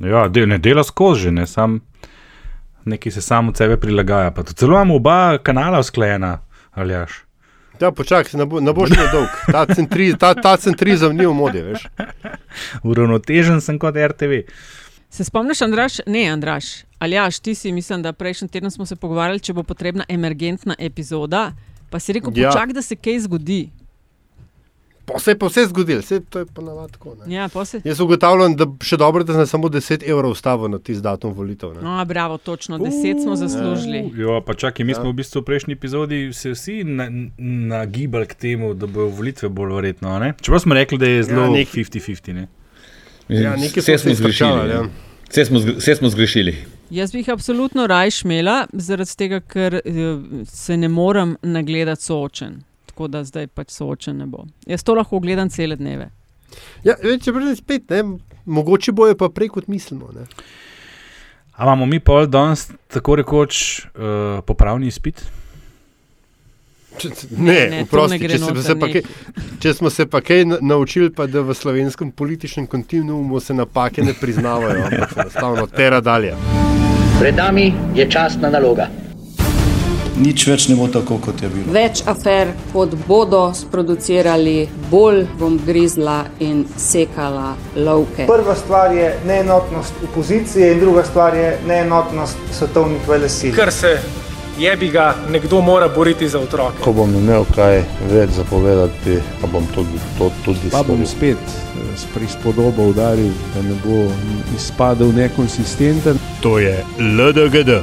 Ja, del, ne dela skozi, ne sam. Nekaj se samo od sebe prilagaja. Pa tudi celo imamo oba kanala usklajena, ali jaš. Ja, počakaj, ne, bo, ne boš ne dolg. Ta, centri, ta, ta centrizem ni v modi, veš. Uravnotežen sem kot RTV. Se spomniš, Andraš? Ne, Andraš. Ali jaš, ti si, mislim, da prejšnji teden smo se pogovarjali, če bo potrebna emergentna epizoda. Pa si rekel, Ja. počakaj, da se kaj zgodi. Pa se je pa vse zgodilo, vse to je pa navad tako. Ne. Ja, se. Jaz ugotavljam, da še dobro, da sem samo 10 evrov stavil na tisti datum volitev. Ne. No, bravo, točno, deset smo zaslužili. Jo, pa čakaj, mi Ja. smo v bistvu v prejšnji epizodi se vsi na- nagibali k temu, da bodo volitve bolj verjetno. a ne? Čeprav smo rekli, da je zelo Ja, ja, nek- 50-50. ne. Ja, nekaj Vse smo se zgrešili. ja. ja. Vse smo, vse smo zgrešili. Jaz bi jih absolutno raj šmela, zaradi tega, ker eh, se ne morem nagledati soočen. Tako da zdaj pač soočen ne bo. Jaz to lahko gledam cele dneve. Ja, če brez spet, ne, mogoče bojo pa prej kot mislimo. Ne. A imamo mi pol danes tako rekoč uh, popravni izpit? Ne, ne, to oprosti, ne če, se, se pa kaj, če smo se pa kaj na- naučili, pa da v slovenskem političnem kontinuumu se napake ne priznavajo, ampak se enostavno tera dalje. Pred nami je časna naloga. Nič več ne bo tako, kot je bilo. Več afer, kot bodo sproducirali, bolj bom grizla in sekala lovke. Prva stvar je neenotnost opozicije, in druga stvar je neenotnost svetovnih velesil. ker se jebi ga, nekdo mora boriti za otroke. Ko bom imel kaj več zapovedati, pa bom tudi to tudi Pa bom spet eh, s prispodobo udaril, da ne bo izpadel nekonsistenten. To je LDGD,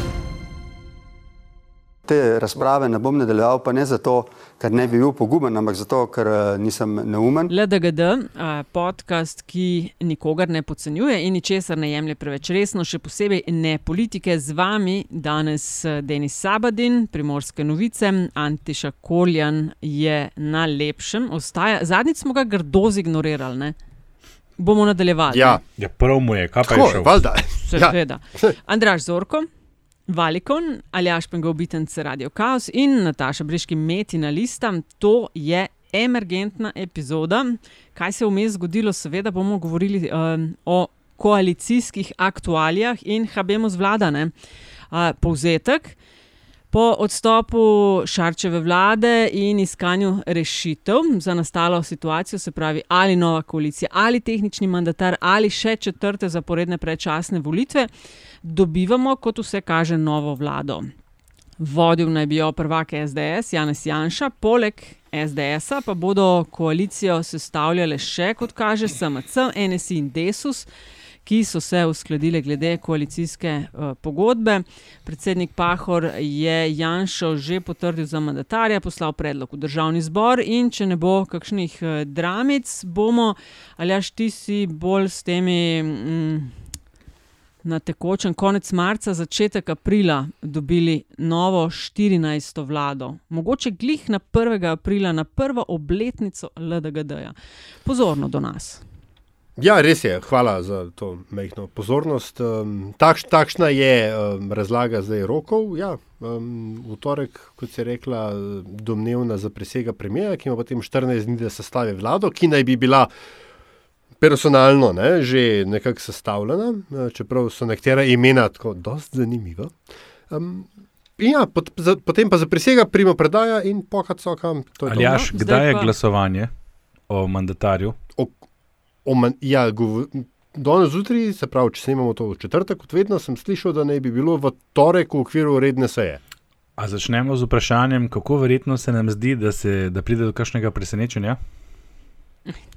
Te razprave ne bom nadaljeval, pa ne zato, ker ne bi bil poguben, ampak zato, ker eh, nisem neumen. LDGD, eh, podcast, ki nikogar ne podcenjuje in ničesar ne jemlje preveč resno, še posebej ne politike. Z vami danes eh, Denis Sabadin, Primorske novice, Antiša Koljan je na lepšem. Ostaja. Zadnjič smo ga grdo zignorirali. Ne? Bomo nadaljevali. Ja, Ja, prav mu je, kaj pa tako, je šel. valjda. Ja. Seveda. Andraš Zorko, Valikon, Aljaš Pengovitenc Radio Chaos in Nataša Briški Metina Lista. To je emergentna epizoda. Kaj se je vmes zgodilo, seveda bomo govorili um, o koalicijskih aktualijah in habemo z vladane. Uh, povzetek. Po odstopu Šarčeve vlade in iskanju rešitev za nastalo situacijo, se pravi ali nova koalicija, ali tehnični mandatar, ali še četrte zaporedne predčasne volitve, dobivamo, kot vse kaže, novo vlado. Vodil naj bi jo prvak SDS, Janez Janša, poleg SDS-a pa bodo koalicijo sestavljale še, kot kaže, SMC, NSI in Desus ki so se uskladile glede koalicijske uh, pogodbe. Predsednik Pahor je Janšo že potrdil za mandatarja, poslal predlog v državni zbor in če ne bo kakšnih uh, dramic, bomo, ali až ti si bolj s temi. Mm, Na tekočem konec marca, začetek aprila, dobili novo 14. vlado, mogoče glih na 1. aprila, na prvo obletnico LDGD-ja. Pozorno do nas. Ja, res je, hvala za to mehko pozornost. Um, takš, takšna je um, razlaga zdaj rokov. Ja, um, v torek, kot se je rekla, domnevna za presega premijeja, ki ima potem 14 dni, da sestavi vlado, ki naj bi bila personalno ne, že nekako sestavljena, eh, čeprav so nekatera imena tako dosti zanimiva. Um, ja, pot, za, potem pa za presega primo predaja in pokat so kam. To je to. Aljaš, kdaj zdaj je pa- glasovanje o mandatarju? O man, ja, gov- Danes zjutraj, se pravi, če snimamo to v četrtek, kot vedno, sem slišal, da naj bi bilo v torek v okviru redne seje. A začnemo z vprašanjem, kako verjetno se nam zdi, da, se, da pride do kakšnega presenečenja?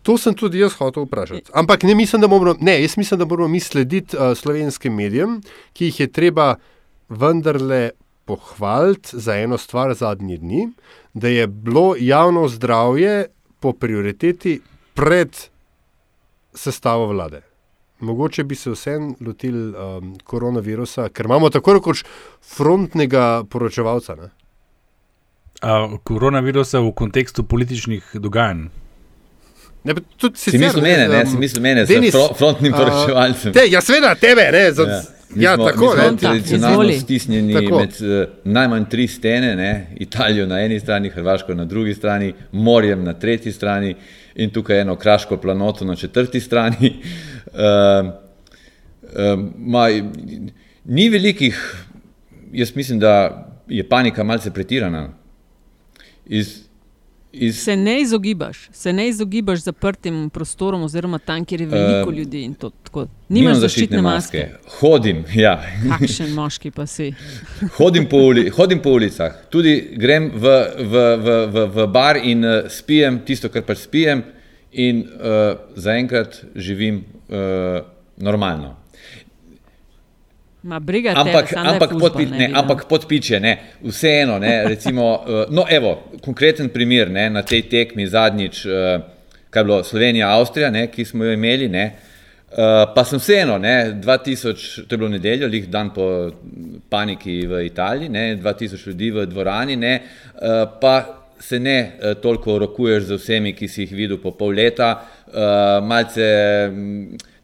To sem tudi jaz hotel vprašati. Ampak ne mislim, da moramo, ne, jaz mislim, da moramo mi slediti uh, slovenskim medijem, ki jih je treba vendarle pohvaliti za eno stvar zadnji dni, da je bilo javno zdravje po prioriteti pred sestavo vlade. Mogoče bi se vsem lotili um, koronavirusa, ker imamo tako rekoč frontnega poročevalca. Ne? A, koronavirusa v kontekstu političnih dogajanj. Ne, tudi Si sicer, misliš mene, ne, um, si misliš mene, Denis, fro- frontnim poročevalcem. Te, ja, seveda, tebe, ne, za, Ja. ja. Smo, tako, ne. tradicionalno Izvoli. stisnjeni Tako. med uh, najmanj tri stene, ne? Italijo na eni strani, Hrvaško na drugi strani, morjem na tretji strani in tukaj eno kraško planoto na četrti strani. Uh, uh, ma, ni velikih, jaz mislim, da je panika malce pretirana. Iz, iz, Se ne izogibaš, se ne izogibaš zaprtim prostorom, oziroma tam, kjer je veliko Eh, ljudi. to tako. Nimaš zaščitne maske. Hodim, ja. Kakšen moški pa si. Hodim po, uli, hodim po ulicah, tudi grem v, v, v, v, v bar in uh, spijem tisto, kar pač spijem, in uh, zaenkrat živim uh, normalno. Ma briga Ampak, je ampak, fuzbal, podpi, ne ne, ampak podpiče, ne, vseeno, ne, recimo, uh, no, evo, konkreten primer ne, na tej tekmi zadnjič, uh, kaj je bilo Slovenija, Avstrija, ne, ki smo jo imeli, ne, uh, pa sem vseeno, ne, 2000, to je bilo nedeljo, lih dan po paniki v Italiji, ne, 2000 ljudi v dvorani, ne, pa se ne toliko rokuješ z vsemi, ki si jih videl po pol leta, malce.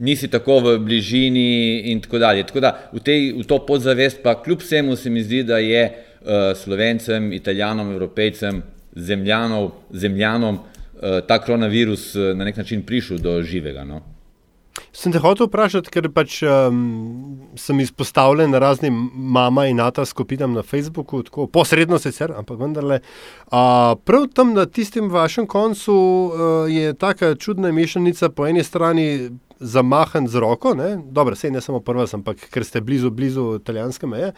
Nisi tako v bližini in tako dalje. Tako da v, tej, v to podzavest pa kljub vsemu se mi zdi, da je uh, slovencem, italijanom, evropejcem, zemljanov, zemljanom uh, ta koronavirus uh, na nek način prišel do živega. No? Sem te hotel vprašati, ker pač um, sem izpostavljen raznim mama in ata skupinam na Facebooku, tako posredno sicer, ampak vendarle. Uh, prav tam na tistem vašem koncu uh, je taka čudna mešanica po eni strani. Zamahan z roko, ne? dobro, sej ne samo prva, ampak ker ste blizu, blizu italijanske meje.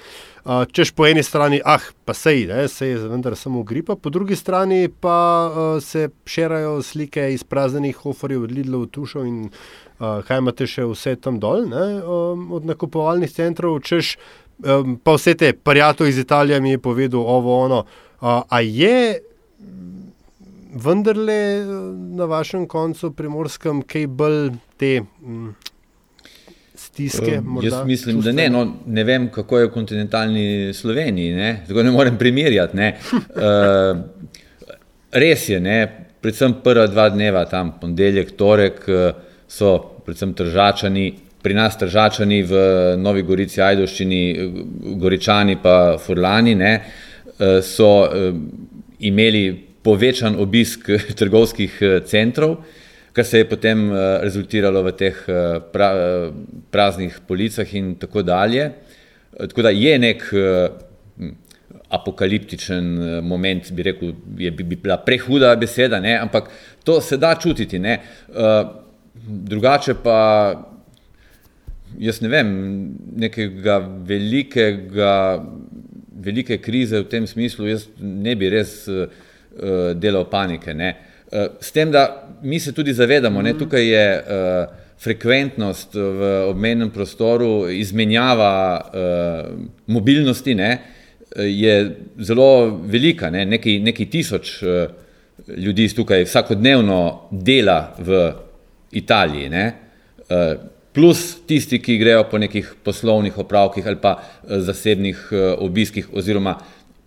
Uh, češ po eni strani, ah, pa sej, ne, sej je vendar samo gripa, po drugi strani pa uh, se šerajo slike iz praznenih hoferjev, od Lidlov, Tušov in uh, kaj imate še vse tam dol, ne, um, od nakupovalnih centrov, češ um, pa vse te prijatelje iz Italije mi je povedal ovo ono. Uh, a je vendarle eh, na vašem koncu primorskem kaj bolj te mm, stiske? Um, morda, Jaz mislim, da čustvene? ne, no, ne vem, kako je v kontinentalni Sloveniji, ne? tako ne morem primerjati. Ne? Uh, res je, ne? predvsem prva dva dneva, tam ponedeljek, torek, uh, so predvsem tržačani, pri nas tržačani v Novi Gorici, Ajdoščini, eh, Goričani pa Furlani, ne? Uh, so uh, imeli povečan obisk trgovskih eh, centrov, kar se je potem eh, rezultiralo v teh eh, pra, eh, praznih policah in tako dalje. Eh, Tako da je nek eh, hm, apokaliptičen eh, moment, bi rekel, je, bi, bi bila prehuda beseda, ne? ampak to se da čutiti. Ne? Eh, Drugače pa jaz ne vem, nekega velikega, velike krize v tem smislu, jaz ne bi res uh, delal panike. Ne. Uh, s tem, da mi se tudi zavedamo, da tukaj je uh, frekventnost v obmejnem prostoru, izmenjava uh, mobilnosti ne, je zelo velika, ne. nekaj, nekaj tisoč uh, ljudi tukaj vsakodnevno dela v Italiji. Ne. Uh, plus tisti, ki grejo po nekih poslovnih opravkih ali pa eh, zasebnih eh, obiskih, oziroma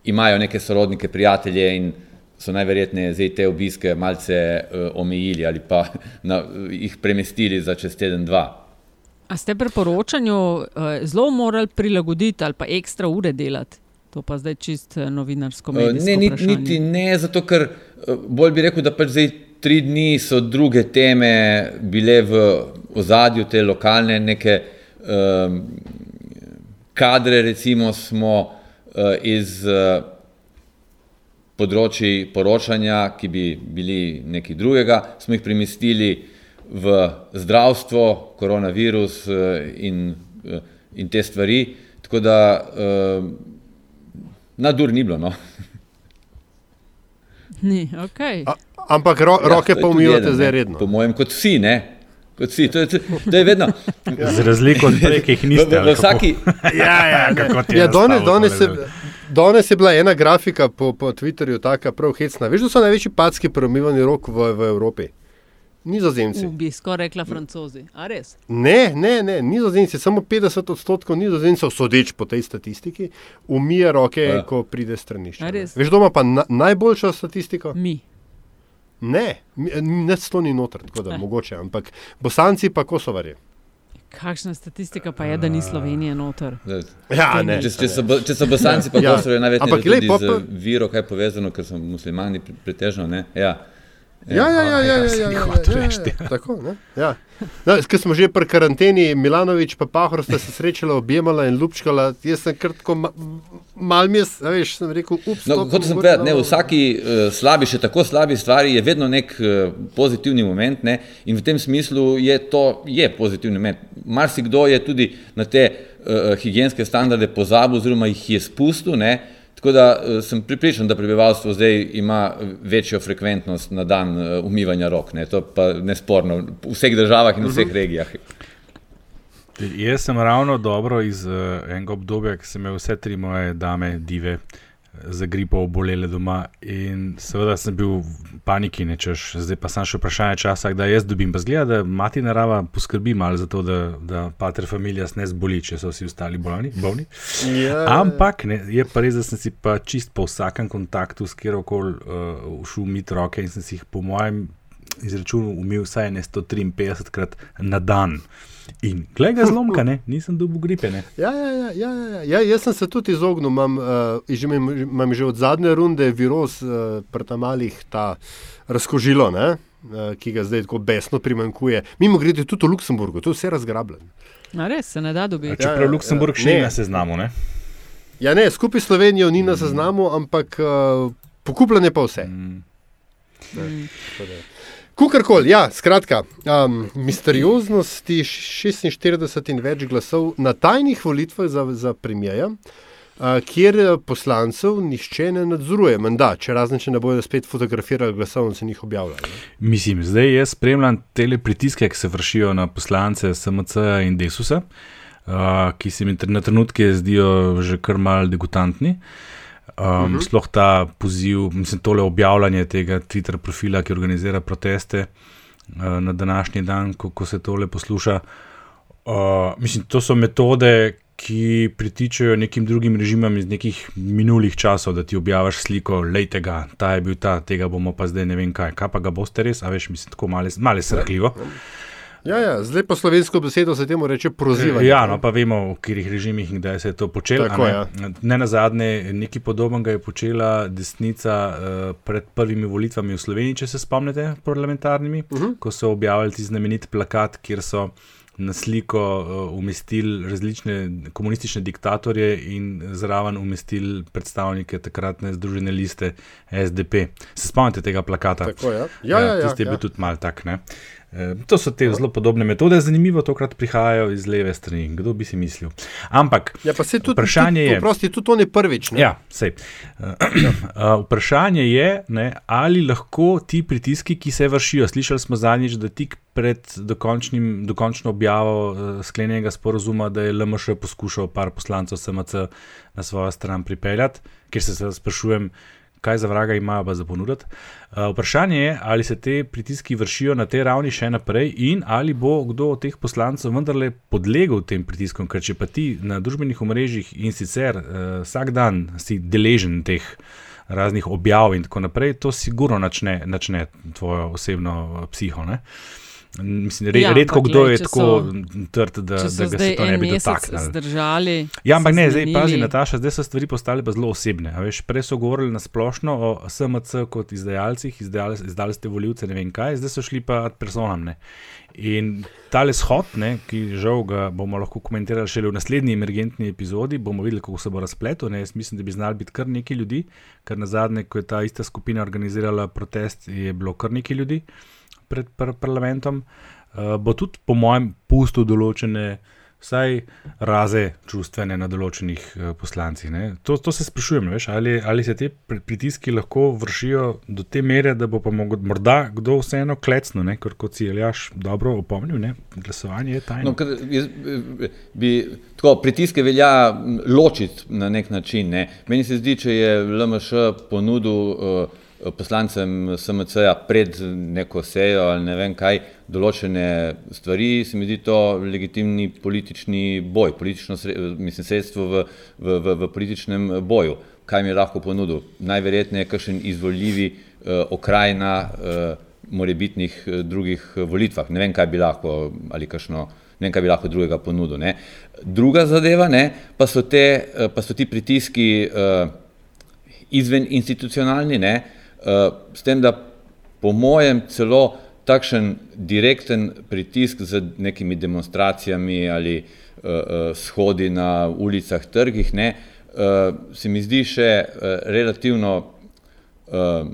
imajo neke sorodnike, prijatelje in so najverjetneje zdaj te obiske malce eh, omejili ali pa na, jih premestili za čez teden, dva. A ste pri poročanju uh, zelo morali prilagoditi ali pa ekstra ure delati? To pa zdaj čist eh, novinarsko Eh, medijsko Ne, niti, niti ne, zato ker bolj bi rekel, da pač zdaj tri dni so druge teme bile v ozadju, te lokalne neke um, kadre, recimo smo uh, iz uh, področji poročanja, ki bi bili nekaj drugega, smo jih premestili v zdravstvo, koronavirus uh, in, uh, in te stvari. Tako da uh, na dur ni bilo. No. Ni, okay. A, ampak ro, Ja, roke je pa umivate zdaj ne. redno. Po mojem, kot vsi, ne. Kot vsi, to, je, to, je vedno. Z razliko od prej, ki jih niste. V, v, v vsaki, Ja, ja, Kako ti je ja, danes, danes, tole, je, danes je bila ena grafika po, po Twitterju, tako prav hecna. Veš, da so največji packi pri umivanju rok v, v Evropi? Nizozemci. U, bi skoraj rekla francozi. A res? Ne, ne, ne, nizozemci, samo 50 odstotkov nizozemcev, sodeč po tej statistiki, umije roke, Ja. ko pride stranišče. Veš, doma pa na, najboljša statistika? Mi. Ne, mi- ne to ni noter, tako da Eh. mogoče, ampak bosanci pa kosovari. Kakšna statistika pa je, da ni Slovenije noter? Ja, ne. Če, če, so, bo- če so bosanci, pa Ja. ja. je pa- viro kaj povezano, ker so muslimani pre- pretežno. Ne? Ja. Ja, ja, ja, ja, ja, ja, ja, ja, hotel ja, reči, ja, tako, ne? Ja. No, Ker smo že pri karanteni, Milanovič pa Pahor sta se srečala, objemala in lupčkala. Jaz sem kratko, ma, mal mi je, a veš, sem rekel, ups. No, kot sem povedal, ne, v vsaki uh, slabi, še tako slabi stvari je vedno nek uh, pozitivni moment ne, in v tem smislu je to je pozitivni moment. Marsikdo je tudi na te uh, higijenske standarde pozabil oziroma jih je spustil, ne, tako da uh, sem pripričan, da prebivalstvo zdaj ima večjo frekventnost na dan uh, umivanja rok, ne, to pa nesporno v vseh državah in v vseh regijah. Jaz sem ravno dobro iz uh, enega obdobja, ki sem imel vse tri moje dame, dive, eh, za gripo obolele doma in seveda sem bil v paniki, nečeš, zdaj pa sem še vprašanje časa, kdaj jaz dobim. Pa zgleda, da mati narava poskrbi malo za to, da, da pater familijas ne zboli, če so vsi ostali bolni. bolni. Ja, Ampak ne, je pa res, da sem si pa čist po vsakem kontaktu s kjerkoli uh, šel umiti roke in sem si jih po mojem izračunu umil vsaj ne 153 krat na dan. In glej ga zlomka, ne? nisem dobil gripe. Ne? Ja, ja, ja, ja, ja, ja. ja, jaz sem se tudi izognil, imam, uh, že, imam, že od zadnje runde viroz uh, pri tam malih ta razkožilo, ne, uh, ki ga zdaj tako besno primankuje. Mimo grede tudi v Luksemburgu, to je vse razgrabljeno. A res se ne da dobiti. Čeprav Luksemburg še Ne. ni na seznamu. Ne? Ja, ne, skupaj s Slovenijo ni na seznamu, ampak uh, pokupljene pa vse. Mm. Kukorkoli, ja, skratka, um, misterioznosti 46 in več glasov na tajnih volitvah za, za premijeja, uh, kjer eh, poslancev nišče ne nadzoruje, menda, če razen če ne bodo spet fotografirali glasov in se njih objavljali. Mislim, zdaj jaz spremljam te pritiske, ki se vršijo na poslance SMC in Desusa, uh, ki se mi na trenutke zdijo že kar mal degutantni. Um, uh -huh. Sploh ta poziv, mislim, tole objavljanje tega Twitter profila, ki organizira proteste uh, na današnji dan, ko, ko se tole posluša. Uh, mislim, to so metode, ki pritičajo nekim drugim režimom iz nekih minulih časov, da ti objaviš sliko, lejte ga, ta je bil ta, tega bomo pa zdaj ne vem kaj, kaj pa ga boste res, a veš, mislim, tako malo srhljivo. Ja, ja, zdaj pa slovensko besedo se temu reče prozivanje. Ja, no, pa vemo, v katerih režimih in kdaj se je to počelo. Tako, a ne? ja. ne na zadnje, nekaj podobnega je počela desnica uh, pred prvimi volitvami v Sloveniji, če se spomnite, parlamentarnimi, uh Mhm. -huh. ko so objavili ti znamenit plakat, kjer so na sliko uh, umestili različne komunistične diktatorje in zraven umestili predstavnike takratne združene liste SDP. Se spomnite tega plakata? Tako, ja. Ja, ja, ja, tisti je bil ja. tudi mal tak. Ne? E, To so te zelo podobne metode, zanimivo, tokrat prihajajo iz leve strani. Kdo bi si mislil? Ampak Ja, pa se tudi, vprašanje tudi, je, Prosti, tudi to ni prvič. Ne? Ja, sej. Uh, vprašanje je, ne, ali lahko ti pritiski, ki se vršijo, slišali smo zadnjič, da tik pred dokončnim, dokončno objavo uh, sklenjenega sporozuma, da je LMŠ poskušal par poslancev SMC na svojo stran pripeljati, ker se sprašujem, kaj za vraga imajo pa za ponuditi. Uh, vprašanje je, ali se te pritiski vršijo na tej ravni še naprej in ali bo kdo od teh poslancev vendarle podlegel tem pritiskom, ker če pa ti na družbenih omrežjih in sicer uh, vsak dan si deležen teh raznih objav in tako naprej, to sigurno načne, načne tvojo osebno psiho. Ne? Mislim, re, Ja, redko kdo glej, je tako trd, da, da ga se to ne bi dotaknilo. zdržali, Ja, ampak ne, zdaj pazi. Nataša, zdaj so stvari postale pa zelo osebne. Veš, prej so govorili na splošno o SMC kot izdajalcih, izdajali, izdali ste voljivce, ne vem kaj, zdaj so šli pa ad personam. Ne. In tale shod, ne, ki žal ga bomo lahko komentirali šele v naslednji emergentni epizodi, bomo videli, kako se bo razpletel. Ne. Jaz mislim, da bi znali biti kar nekaj ljudi, ker na zadnje, ko je ta ista skupina organizirala protest, je bilo kar nekaj ljudi pred par parlamentom. Uh, bo tudi, po mojem, pustil določene, vsaj raze čustvene na določenih uh, poslancih. To, to se sprašujem, veš, ali, ali se te pri- pritiski lahko vršijo do te mere, da bo pa mogo- morda kdo vseeno klecno, ne, ker kot si Eljaš dobro opomnil, ne, glasovanje je tajno. No, ker jaz, eh, bi, tako, pritiske velja ločiti na nek način. Ne. Meni se zdi, če je LMŠ ponudil uh, poslancem SMC-ja pred neko sejo ali ne vem kaj, določene stvari, se mi zdi to legitimni politični boj, politično mislim, sredstvo v, v, v, v političnem boju. Kaj mi je lahko ponudil? Najverjetneje kakšen izvoljivi uh, okrajna uh, morebitnih eh, drugih eh, volitvah. Ne vem, kaj bi lahko ali kakšno ne vem, kaj bi lahko drugega ponudil. Ne. Druga zadeva ne, pa, so te, pa so ti pritiski uh, izven institucionalni, uh, s tem, da po mojem celo takšen direkten pritisk z nekimi demonstracijami ali uh, uh, shodi na ulicah, trgih, ne, uh, se mi zdi še uh, relativno uh,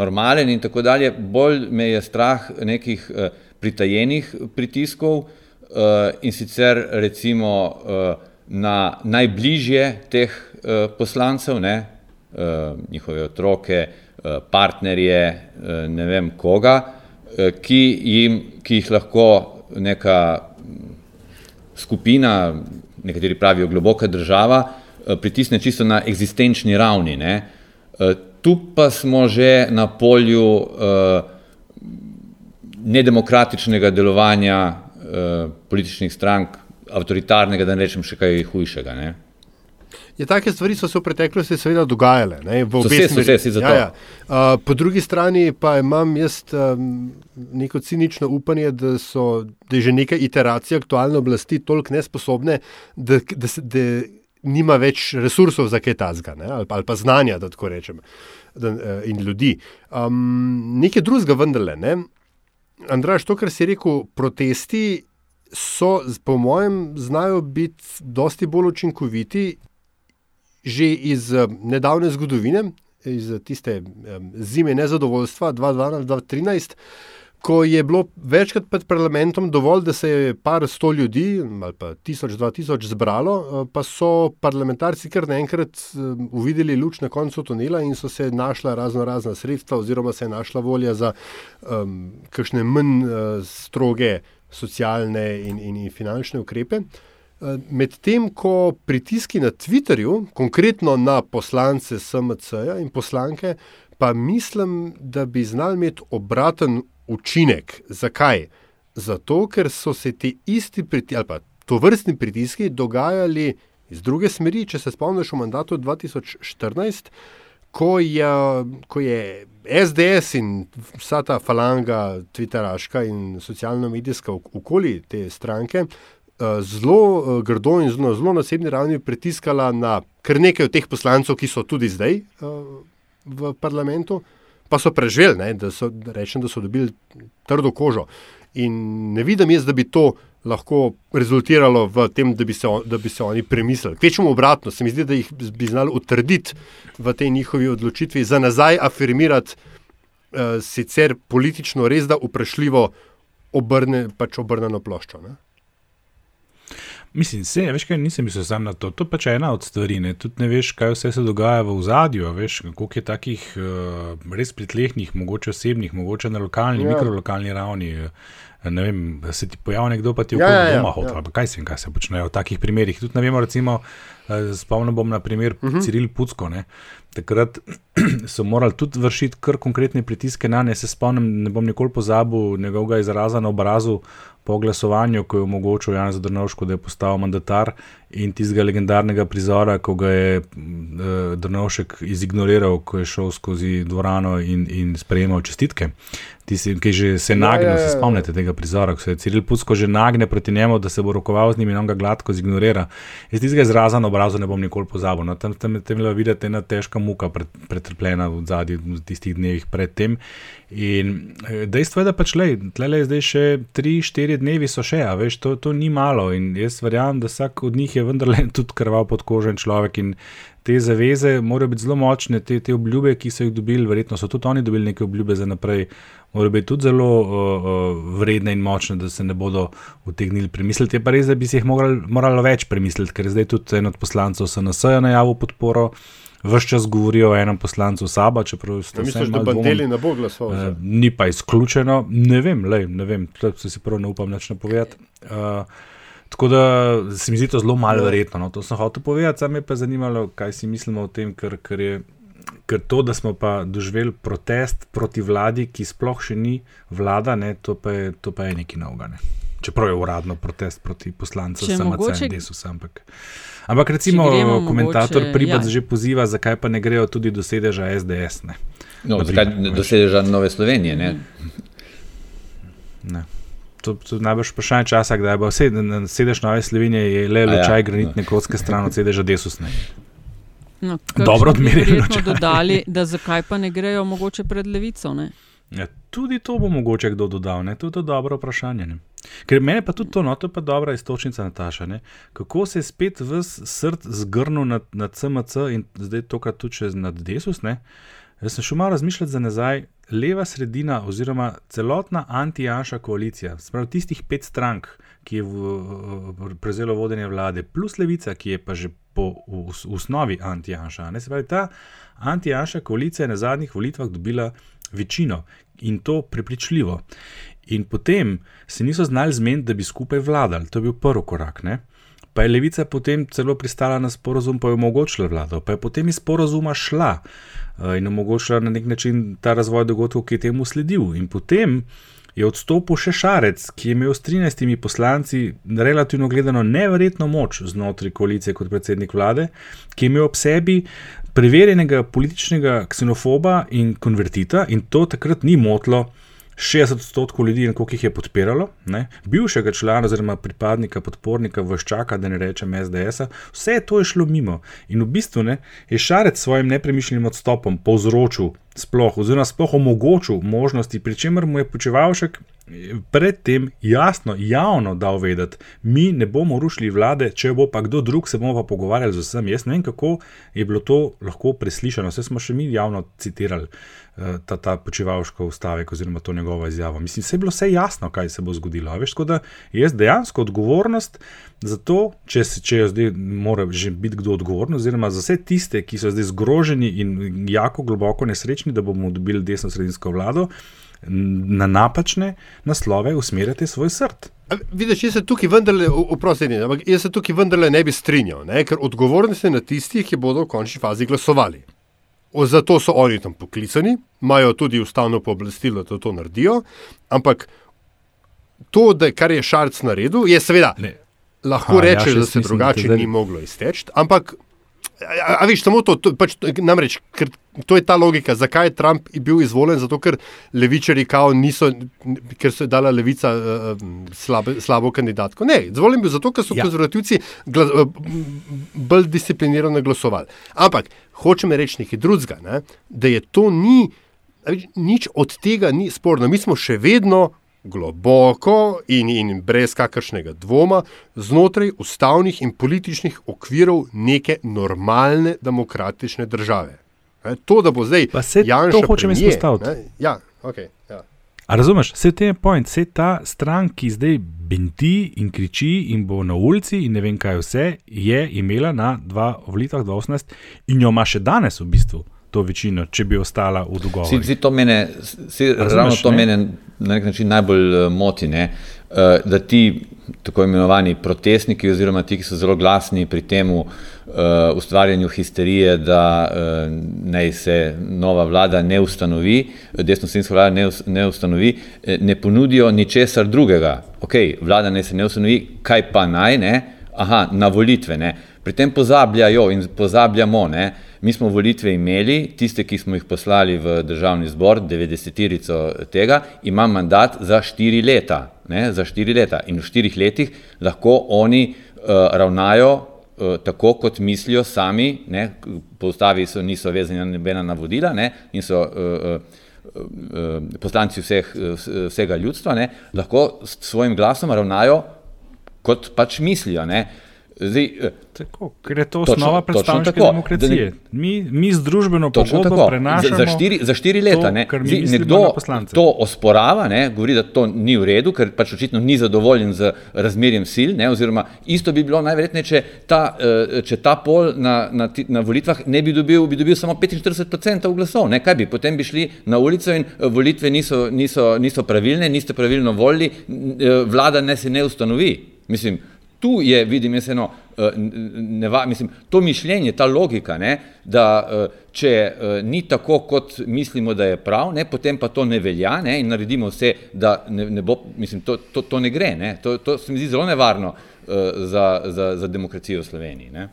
normalen in tako dalje. Bolj me je strah nekih uh, pritajenih pritiskov uh, in sicer recimo uh, na najbližje teh uh, poslancev, ne, njihove otroke, uh, partnerje, uh, ne vem koga, ki, jim, ki jih lahko neka skupina, nekateri pravijo globoka država, pritisne čisto na egzistenčni ravni. Ne. Tu pa smo že na polju nedemokratičnega delovanja političnih strank, avtoritarnega, da ne rečem še kaj hujšega. Ne? Je, take stvari so se v preteklosti seveda dogajale. Ne, v obeh smerih. Ja, ja. uh, po drugi strani pa imam jaz um, neko cinično upanje, da so da že neke iteracije aktualne oblasti toliko nesposobne, da, da, da nima več resursov za kaj tazga ali, ali pa znanja, da tako rečem, da, in ljudi. Um, nekaj drugega vendarle. Ne? Andraš, to, kar si rekel, protesti so, po mojem, znajo biti dosti bolj učinkoviti že iz nedavne zgodovine, iz tiste um, zime nezadovoljstva 2012-2013 ko je bilo večkrat pred parlamentom dovolj, da se je par sto ljudi ali pa tisoč, dva tisoč zbralo, eh, pa so parlamentarci kar naenkrat eh, uvideli luč na koncu tunela in so se našla razno razna sredstva oziroma se je našla volja za um, kakšne manj uh, stroge socialne in, in, in finančne ukrepe. Medtem ko pritiski na Twitterju, konkretno na poslance SMC-ja in poslanke, pa mislim, da bi znali imeti obraten učinek. Zakaj? Zato, ker so se ti isti pritiski, ali pa to vrstni pritiski, dogajali iz druge smeri. Če se spomniš v mandatu 2014, ko je, ko je SDS in vsa ta falanga, Twitteraška in socialno-medijska okoli te stranke. Eh, zelo eh, grdo in zelo, zelo na osebni ravni pritiskala na kar nekaj od teh poslancev, ki so tudi zdaj uh, v parlamentu, pa so preživeli, ne, da, so, rečem, da so dobili trdo kožo. In ne vidim jaz, da bi to lahko rezultiralo v tem, da bi se, da bi se oni premislili. Kvečemo obratno, se mi zdi, da jih bi znali utrditi v tej njihovi odločitvi, za nazaj afirmirati uh, sicer politično res da vprašljivo obrne, pač obrnjeno ploščo. Ne. Mislim, se, veš, kaj nisem mislil samo na to. To pač je ena od stvari. Ne? Tudi ne veš, kaj vse se dogaja v zadju. Veš, koliko je takih uh, res pritlehnih, mogoče osebnih, mogoče na lokalni, ja. mikrolokalni ravni. Ne vem, se ti pojavi nekdo, pa ti ja, ja, ja, doma ja, hoče. ja. Kaj se jim, kaj se počnejo v takih primerih. Tudi ne vemo, recimo, uh, spomnim bom na primer uh Mhm. -huh. Ciril Pucko. Ne? Takrat so morali tudi vršiti kar konkretne pritiske na ne. Se spomnim, ne bom nikoli pozabil njegovega izraza na obrazu po glasovanju, ko je omogočil Jan Zdrnovšku, da je postal mandatar in tistega legendarnega prizora, ko ga je uh, Drnovšek izignoriral, ko je šel skozi dvorano in, in sprejemal čestitke. Tisti, ki že se nagne, ja, ja, se ja. spomnite tega prizora, ko se je Ciril Pucko že nagne proti njemu, da se bo rokoval z njim in on ga gladko zignorira. Jaz tistega izraza na obrazu ne bom nikoli pozabil. No, tam tam je tam bila videti ena težka muka pred, pretrpljena v zadnjih tistih dnevih predtem. In eh, dejstvo je, da pač le, tle je zdaj še tri, štiri dnevi so še, a veš, to, to ni malo. In jaz verjamem, da vsak od njih je vendarle tudi krval pod kožen človek. In te zaveze morajo biti zelo močne, te, te obljube, ki so jih dobili, verjetno so tudi oni dobili neke obljube za naprej, morajo biti tudi zelo uh, uh, vredne in močne, da se ne bodo utegnili premisliti. Je pa res, da bi si jih moralo, moralo več premisliti, ker je zdaj tudi en od poslancev SNS najavil podporo. Vse čas govorijo o enem poslancu Saba, čeprav ste Ja, vse misliš, da Bandeli ne bo glasoval za? Uh, ni pa izključeno, ne vem, lej, ne vem, tukaj se prav ne upam več napovedati. Uh, tako da se mi zdi to zelo malo Ja. verjetno. No. To sem hotel povedati, sam me pa je zanimalo, kaj si mislimo o tem, ker, ker je. Ker to, da smo pa doživeli protest proti vladi, ki sploh še ni vlada, ne, to, pa je, to pa je nekaj novega. Ne. Čeprav je uradno protest proti poslancem, Če samo mogoče- na Desus. Ampak, ampak recimo, komentator mogoče- Pribac ja. že poziva, zakaj pa ne grejo tudi do sedeža SDS. Ne. No, Na zakaj veš. dosežeš Nove Slovenije? Ne? Ne. To, to najbrž vprašanje časa, kdaj bo vse, sedež Nove Slovenije, je le lučaj ja, granitne kocke stran od sedeža desus. Ne. No, Dobro odmerjeno. dodali, da zakaj pa ne grejo mogoče pred levico? Ja, tudi to bo mogoče kdo dodal, ne? to je dobro vprašanje. Ne? Ker meni pa tudi to, no, to je pa dobra istočnica Nataša. Ne? Kako se je spet v srd zgrnil nad, nad CMC in zdaj tokrat tudi čez nad Desus. Ne? Jaz sem šel malo razmišljati za nazaj, leva sredina oziroma celotna anti-janša koalicija, sprav tistih pet strank, ki je prevzelo vodenje vlade, plus levica, ki je pa že po v, v osnovi anti-janša. Se pravi, ta anti-janša koalicija je na zadnjih volitvah dobila večino in to prepričljivo. In potem se niso znali zmeniti, da bi skupaj vladali, to je bil prvi korak. Ne? Pa je levica potem celo pristala na sporozum, pa je omogočila vlado, pa je potem iz sporozuma šla uh, in omogočila na nek način ta razvoj dogodkov, ki je temu sledil. In potem je odstopil še Šarec, ki je imel s 13 poslanci relativno gledano neverjetno moč znotraj koalicije kot predsednik vlade, ki je imel ob sebi preverjenega političnega ksenofoba in konvertita, in to takrat ni motlo. 60 odstotkov ljudi, koliko jih je podpiralo, ne? bivšega člana oziroma pripadnika, podpornika Voščaka, da ne rečem SDS, vse to je šlo mimo. In v bistvu ne, je Šarec s svojim nepremišljenim odstopom povzročil, sploh, oziroma sploh omogočil možnosti, pri čemer mu je počevalšek predtem jasno, javno dal vedeti, mi ne bomo rušili vlade, če bo pa kdo drug, se bomo pa pogovarjali z vsem. Jaz ne vem, kako je bilo to lahko preslišano. Vse smo še mi javno citirali uh, ta, ta počivalško ustavek oziroma to njegovo izjavo. Mislim, se je bilo vse jasno, kaj se bo zgodilo. Veš, tako da jaz dejansko odgovornost za to, če, se, če jo zdaj mora že biti kdo odgovoren, oziroma za vse tiste, ki so zdaj zgroženi in jako globoko nesrečni, da bomo dobili desno-sredinsko vlado na napačne naslove usmerjate svoj srd. Vidiš, jaz se tukaj vendarle, oprosti, ampak jaz se tukaj vendarle ne bi strinjal, ne? ker odgovornost je na tistih, ki bodo v končni fazi glasovali. O, zato so oni tam poklicani, imajo tudi ustavno pooblastilo, da to naredijo, ampak to, da, kar je Šarc naredil, je seveda. Ne. Lahko rečeš, ja, da se drugače ni moglo izteči, ampak A, a viš, samo to, to, pač, namreč, ker to je ta logika, zakaj je Trump bil izvoljen, zato ker levičari kao niso, ker so dala levica uh, slabe, slabo kandidatko. Ne, izvoljen bil zato, ker so ja. konzervativci glas, uh, bolj disciplinirano glasovali. Ampak hočem reči nekaj drugega, ne, da je to ni, nič od tega ni sporno. Mi smo še vedno globoko in, in brez kakršnega dvoma znotraj ustavnih in političnih okvirov neke normalne demokratične države. E, to, da bo zdaj Janša to hočem izpostaviti. Ja, okay, ja. A razumeš, vse te point, vse ta stran, ki zdaj binti in kriči in bo na ulici in ne vem kaj vse, je imela na dva volitvah 2018 in jo ima še danes v bistvu to večino, če bi ostala v dogovoru. Si, si to mene, si, ravno to ne? mene na nek način najbolj uh, moti, ne? Uh, da ti tako imenovani protestniki oziroma ti, ki so zelo glasni pri tem uh, ustvarjanju histerije, da uh, naj se nova vlada ne ustanovi, desno-sredinska vlada ne, ne ustanovi, ne ponudijo ničesar drugega. Ok, vlada naj se ne ustanovi, kaj pa naj, ne? Aha, na volitve, ne? Pri tem pozabljajo in pozabljamo, ne? Mi smo volitve imeli, tiste, ki smo jih poslali v državni zbor, 90-terico tega, ima mandat za štiri leta, ne, za štiri leta. In v štirih letih lahko oni uh, ravnajo uh, tako, kot mislijo sami, ne, po ustavi so, niso vezani na nebena navodila ne, in so uh, uh, poslanci vseh, vsega ljudstva, ne, lahko s svojim glasom ravnajo, kot pač mislijo. Ne. Zdaj, eh, tako, ker je to osnova predstavniške demokracije. Mi, mi z družbeno pogodbo prenašamo za, za, štiri, za štiri leta. To, ne. Zdaj, nekdo to osporava, ne, govori, da to ni v redu, ker pač očitno ni zadovoljen z razmerjem sil. Ne, oziroma, isto bi bilo najverjetneje, če, eh, če ta pol na, na, na volitvah ne bi dobil, bi dobil samo 45% glasov. Ne, kaj bi? Potem bi šli na ulico in eh, volitve niso, niso, niso pravilne, niste pravilno volili, vlada ne se ne ustanovi. Mislim, tu je, vidim, jaz eno, eh, neva, mislim, to mišljenje, ta logika, ne, da eh, če eh, ni tako, kot mislimo, da je prav, ne, potem pa to ne velja ne, in naredimo vse, da ne, ne bo, mislim, to, to, to ne gre. Ne, to, to se mi zdi zelo nevarno za, za, za demokracijo v Sloveniji. Ne.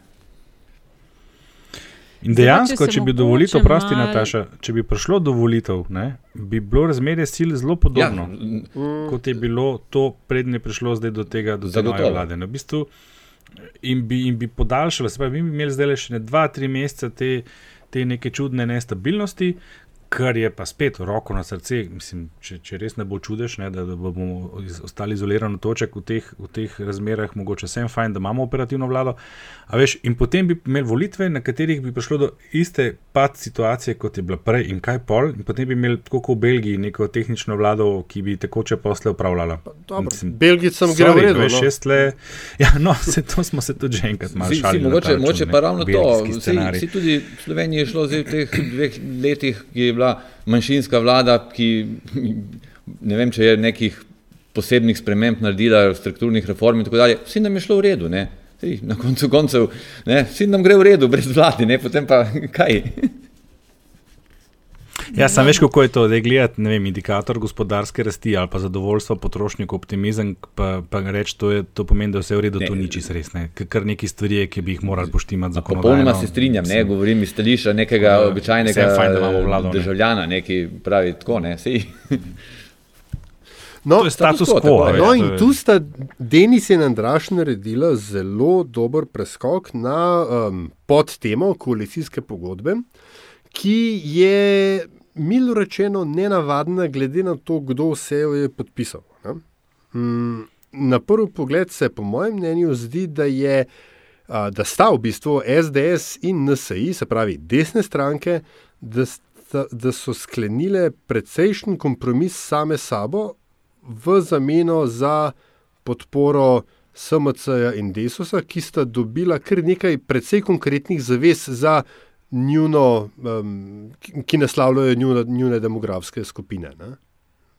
In dejansko, če bi do volitev, prosti mal... Nataša, če bi prišlo do volitev, ne, bi bilo razmerje sil zelo podobno, ja. kot je bilo to, prednje prišlo zdaj do tega, do te nove vlade. No, v bistvu, in, bi, in bi podaljšali, se pravi, mi bi imeli zdaj le še ne dva, tri mesece te, te neke čudne nestabilnosti, kar je pa spet roko na srce, mislim, če, če res ne bo čudež, ne, da, da bomo ostali izolirani toček v teh, v teh razmerah, mogoče vsem fajn, da imamo operativno vlado. Veš, in potem bi imeli volitve, na katerih bi prišlo do iste pad situacije, kot je bila prej, in kaj pol, in potem bi imeli tako kot v Belgiji neko tehnično vlado, ki bi tekoče posle upravljala. Belgiji sem gre v redu. Veš, no. Le, ja, no, se, to smo se tudi že enkrat malo šalili. Mogoče, mogoče pa ravno to, si tudi v Sloveniji je šlo zdaj v teh dveh letih, ki je bila manjšinska vlada, ki ne vem, če je nekih posebnih sprememb naredila, strukturnih reform in tako dalje. Vsi nam je šlo v redu, ne? Sej, na koncu koncev, ne? vsi nam gre v redu, brez vladi, ne? potem pa kaj. Ja, sam veš, kako je to, da je gledati vem, indikator gospodarske rasti ali pa zadovoljstvo potrošnikov, optimizem, pa, pa reči, to, to pomeni, da vse v redu, ne, to ni čisto res. Ne. Kar neki stvari, ki bi jih morali poštimati za konec. Popolnoma se strinjam, ne govorim iz stališča nekega uh, običajnega fajn, vlado, državljana, ne. ki pravi tako, ne. No, to je status quo. No, in tu sta Denis in Andraš naredila zelo dober preskok na um, podtemo koalicijske pogodbe, ki je milo rečeno, nenavadna, glede na to, kdo vse jo je podpisal. Mm, na prvi pogled se, po mojem mnenju, zdi, da, je, da sta v bistvu SDS in NSI, se pravi desne stranke, da, sta, da so sklenile precejšen kompromis same sabo v zameno za podporo. SMC-ja in Desusa, ki sta dobila kar nekaj precej konkretnih zavez za njuno, um, ki naslavljajo njune, njune demografske skupine. Ne?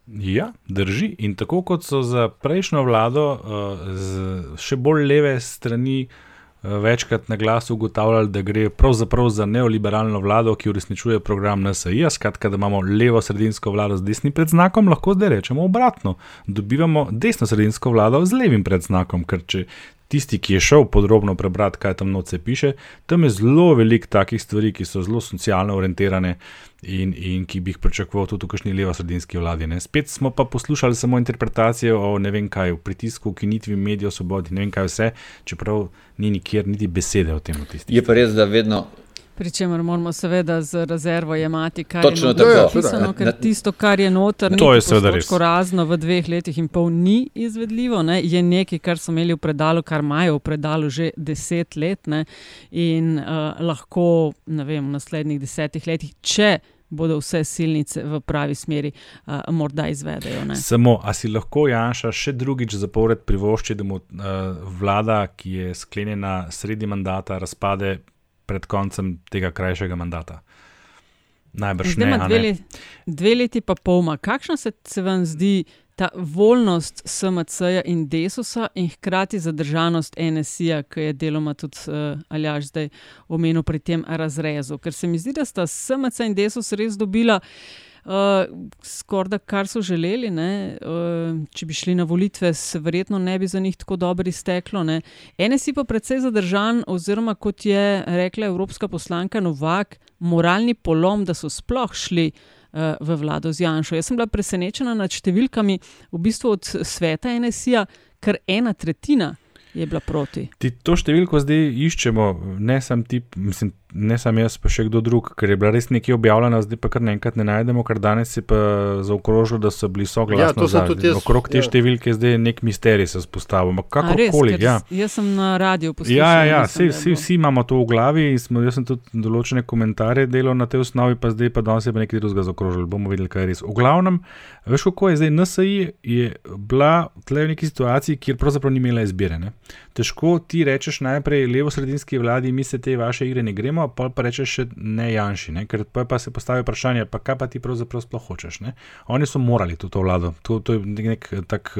Ja, drži. In tako kot so za prejšnjo vlado, uh, z še bolj leve strani, uh, večkrat na glas ugotavljali, da gre pravzaprav za neoliberalno vlado, ki uresničuje program NSA. Skratka, da imamo levo-sredinsko vlado z desnim predznakom, lahko zdaj rečemo obratno. Dobivamo desno-sredinsko vlado z levim predznakom, ker če tisti, ki je šel podrobno prebrati, kaj tam noče piše, tam je zelo veliko takih stvari, ki so zelo socialno orientirane in, in ki bi jih pričakoval tudi v kakšni levo-sredinski vladi. Ne. Spet smo pa poslušali samo interpretacije o ne vem kaj, o pritisku, ukinitvi medijev, svobodi, ne vem kaj vse, čeprav ni nikjer niti besede o tem. Je pa res, da vedno Pričemer moramo seveda z rezervo jemati, kar Točno je noter napisano, ker tisto, kar je noter, to je seveda res. Razno v dveh letih in pol ni izvedljivo, ne? je nekaj, kar so imeli v predalu, kar imajo v predalu že deset let ne? in uh, lahko vem, v naslednjih desetih letih, če bodo vse silnice v pravi smeri, uh, morda izvedejo. Ne? Samo, a si lahko Janša še drugič zapored privošči, da mu uh, vlada, ki je sklenjena sredi mandata, razpade pred koncem tega krajšega mandata. Najbrž Zdaj ne. Dve, let, dve leti pa polma. Kakšna se, se vam zdi ta voljnost SMC-ja in Desusa in hkrati zadržanost NSI-ja, ki je deloma tudi uh, Aljaš zdaj omenil pri tem razrezu? Ker se mi zdi, da sta SMC in Desus res dobila. Uh, Skoraj da, kar so želeli, uh, če bi šli na volitve, se verjetno ne bi za njih tako dobro izteklo. Ene si pa precej zadržan, oziroma kot je rekla evropska poslanka Novak, moralni polom, da so sploh šli uh, v vlado z Janšo. Jaz sem bila presenečena nad številkami, v bistvu od sveta NSA, kar ena tretjina je bila proti. Ti to številko zdaj iščemo, ne sam ti, mislim, ne samo jaz, pa še kdo drug, ker je bila res nekaj objavljena, zdaj pa kar naenkrat ne najdemo, ker danes je pa zaokrožilo, da so bili soglasni. Ja, jaz, okrog te ja. številke zdaj je nek misterij se spostavil. Kakorkoli. Ja. Jaz sem na radiju poslušal. Ja, ja, ja vsi, vsi, vsi imamo to v glavi. Smo, jaz sem tudi določene komentarje delal na tej osnovi, pa zdaj pa danes je pa nekaj drugega zaokrožilo. Bomo videli, kaj je res. V glavnem, veš, kako je zdaj NSI, je bila tle v neki situaciji, kjer pravzaprav ni imela izbire. Ne? Težko ti rečeš najprej levo-sredinski vladi, mi se te vaše igre ne gremo pa pa rečeš še ne Janši, ne? ker pa se postavi vprašanje, pa kaj pa ti pravzaprav sploh hočeš. Ne? Oni so morali to, to vlado, to, to je nek, tak,